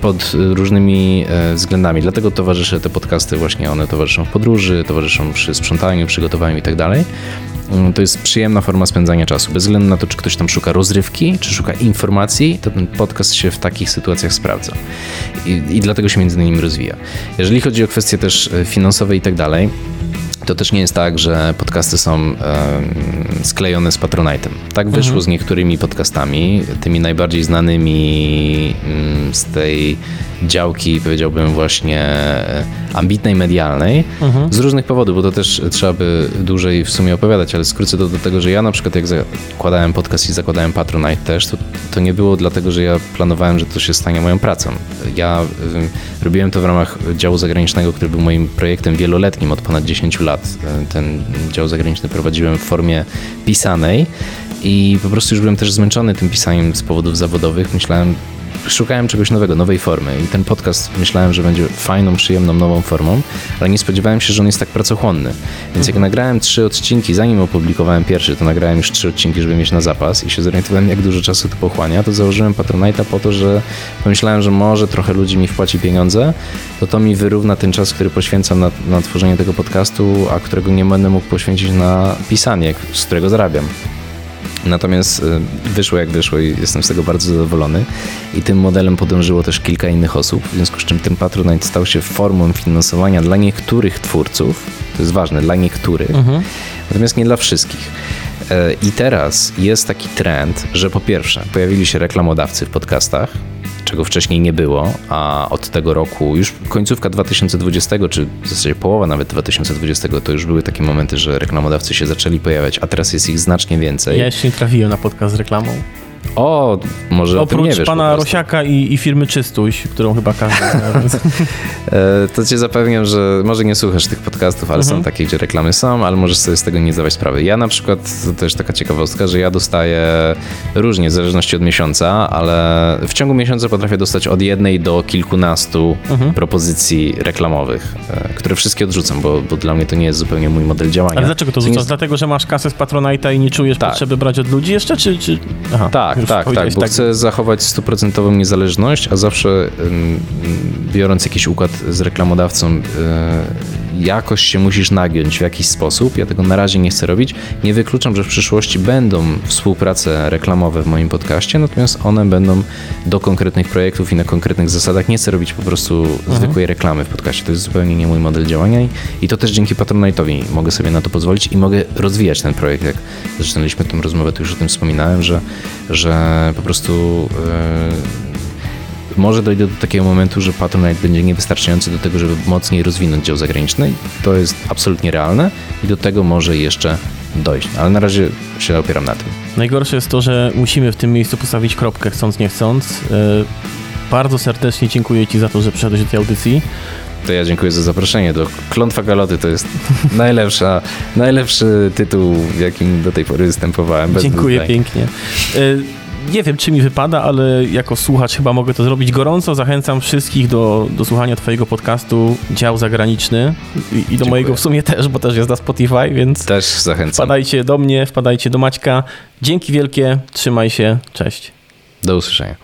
Pod y, różnymi e, względami. Dlatego towarzyszę te podcasty właśnie, one towarzyszą w podróży, towarzyszą przy sprzątaniu, przygotowaniu i tak dalej. Mm, To jest przyjemna forma spędzania czasu. Bez względu na to, czy ktoś tam szuka rozrywki, czy szuka informacji, to ten podcast się w takich sytuacjach sprawdza. I, i dlatego się między innymi rozwija. Jeżeli chodzi o kwestie też e, finansowe i tak dalej, to też nie jest tak, że podcasty są sklejone z Patronite'em. Tak wyszło z niektórymi podcastami, tymi najbardziej znanymi mm, z tej działki, powiedziałbym właśnie e, ambitnej, medialnej, z różnych powodów, bo to też trzeba by dłużej w sumie opowiadać, ale skrócę to do tego, że ja na przykład jak zakładałem podcast i zakładałem Patronite też, to, to nie było dlatego, że ja planowałem, że to się stanie moją pracą. Ja robiłem to w ramach działu zagranicznego, który był moim projektem wieloletnim od ponad 10 lat. Ten dział zagraniczny prowadziłem w formie pisanej i po prostu już byłem też zmęczony tym pisaniem z powodów zawodowych. Myślałem, szukałem czegoś nowego, nowej formy i ten podcast myślałem, że będzie fajną, przyjemną, nową formą, ale nie spodziewałem się, że on jest tak pracochłonny. Więc jak nagrałem trzy odcinki, zanim opublikowałem pierwszy, to nagrałem już trzy odcinki, żeby mieć na zapas i się zorientowałem, jak dużo czasu to pochłania, to założyłem Patronite'a po to, że pomyślałem, że może trochę ludzi mi wpłaci pieniądze, to to mi wyrówna ten czas, który poświęcam na, na tworzenie tego podcastu, a którego nie będę mógł poświęcić na pisanie, z którego zarabiam. Natomiast y, wyszło jak wyszło i jestem z tego bardzo zadowolony. I tym modelem podążyło też kilka innych osób, w związku z czym ten Patronite stał się formą finansowania dla niektórych twórców. To jest ważne, dla niektórych, natomiast nie dla wszystkich. E, I teraz jest taki trend, że po pierwsze pojawili się reklamodawcy w podcastach, czego wcześniej nie było, a od tego roku, już końcówka 2020, czy w zasadzie połowa nawet 2020, to już były takie momenty, że reklamodawcy się zaczęli pojawiać, a teraz jest ich znacznie więcej. Ja nie trafiłem na podcast z reklamą. O, może o Oprócz wiesz po pana. Rosiaka i, i firmy Czystuś, którą chyba każdy zna. więc- E, To cię zapewniam, że może nie słuchasz tych podcastów, ale Mhm. są takie, gdzie reklamy są, ale możesz sobie z tego nie zdawać sprawy. Ja na przykład, to też taka ciekawostka, że ja dostaję różnie, w zależności od miesiąca, ale w ciągu miesiąca potrafię dostać od jednej do kilkunastu Mhm. propozycji reklamowych, e, które wszystkie odrzucam, bo, bo dla mnie to nie jest zupełnie mój model działania. Ale dlaczego to Co nie? Dlatego, że masz kasę z Patronite'a i nie czujesz Tak. potrzeby brać od ludzi jeszcze, czy... czy... Aha, Tak, tak, tak, powiedziałeś bo chcę zachować stuprocentową niezależność, a zawsze biorąc jakiś układ z reklamodawcą, y, jakoś się musisz nagiąć w jakiś sposób. Ja tego na razie nie chcę robić. Nie wykluczam, że w przyszłości będą współprace reklamowe w moim podcaście, natomiast one będą do konkretnych projektów i na konkretnych zasadach. Nie chcę robić po prostu zwykłej reklamy w podcaście. To jest zupełnie nie mój model działania i, i to też dzięki Patronite'owi mogę sobie na to pozwolić i mogę rozwijać ten projekt. Jak zaczynaliśmy tę rozmowę, to już o tym wspominałem, że, że po prostu yy, może dojdę do takiego momentu, że Patronite będzie niewystarczający do tego, żeby mocniej rozwinąć dział zagraniczny. To jest absolutnie realne i do tego może jeszcze dojść. Ale na razie się opieram na tym. Najgorsze jest to, że musimy w tym miejscu postawić kropkę, chcąc nie chcąc. Yy, Bardzo serdecznie dziękuję Ci za to, że przyszedłeś do tej audycji. To ja dziękuję za zaproszenie. Do Klątwa Galoty to jest najlepsza, najlepszy tytuł, w jakim do tej pory występowałem. Dziękuję pięknie. Y, Nie wiem, czy mi wypada, ale jako słuchacz chyba mogę to zrobić. Gorąco zachęcam wszystkich do, do słuchania Twojego podcastu Dział Zagraniczny i, i do Dziękuję. mojego w sumie też, bo też jest na Spotify, więc Też zachęcam. wpadajcie do mnie, wpadajcie do Maćka. Dzięki wielkie, trzymaj się, cześć. Do usłyszenia.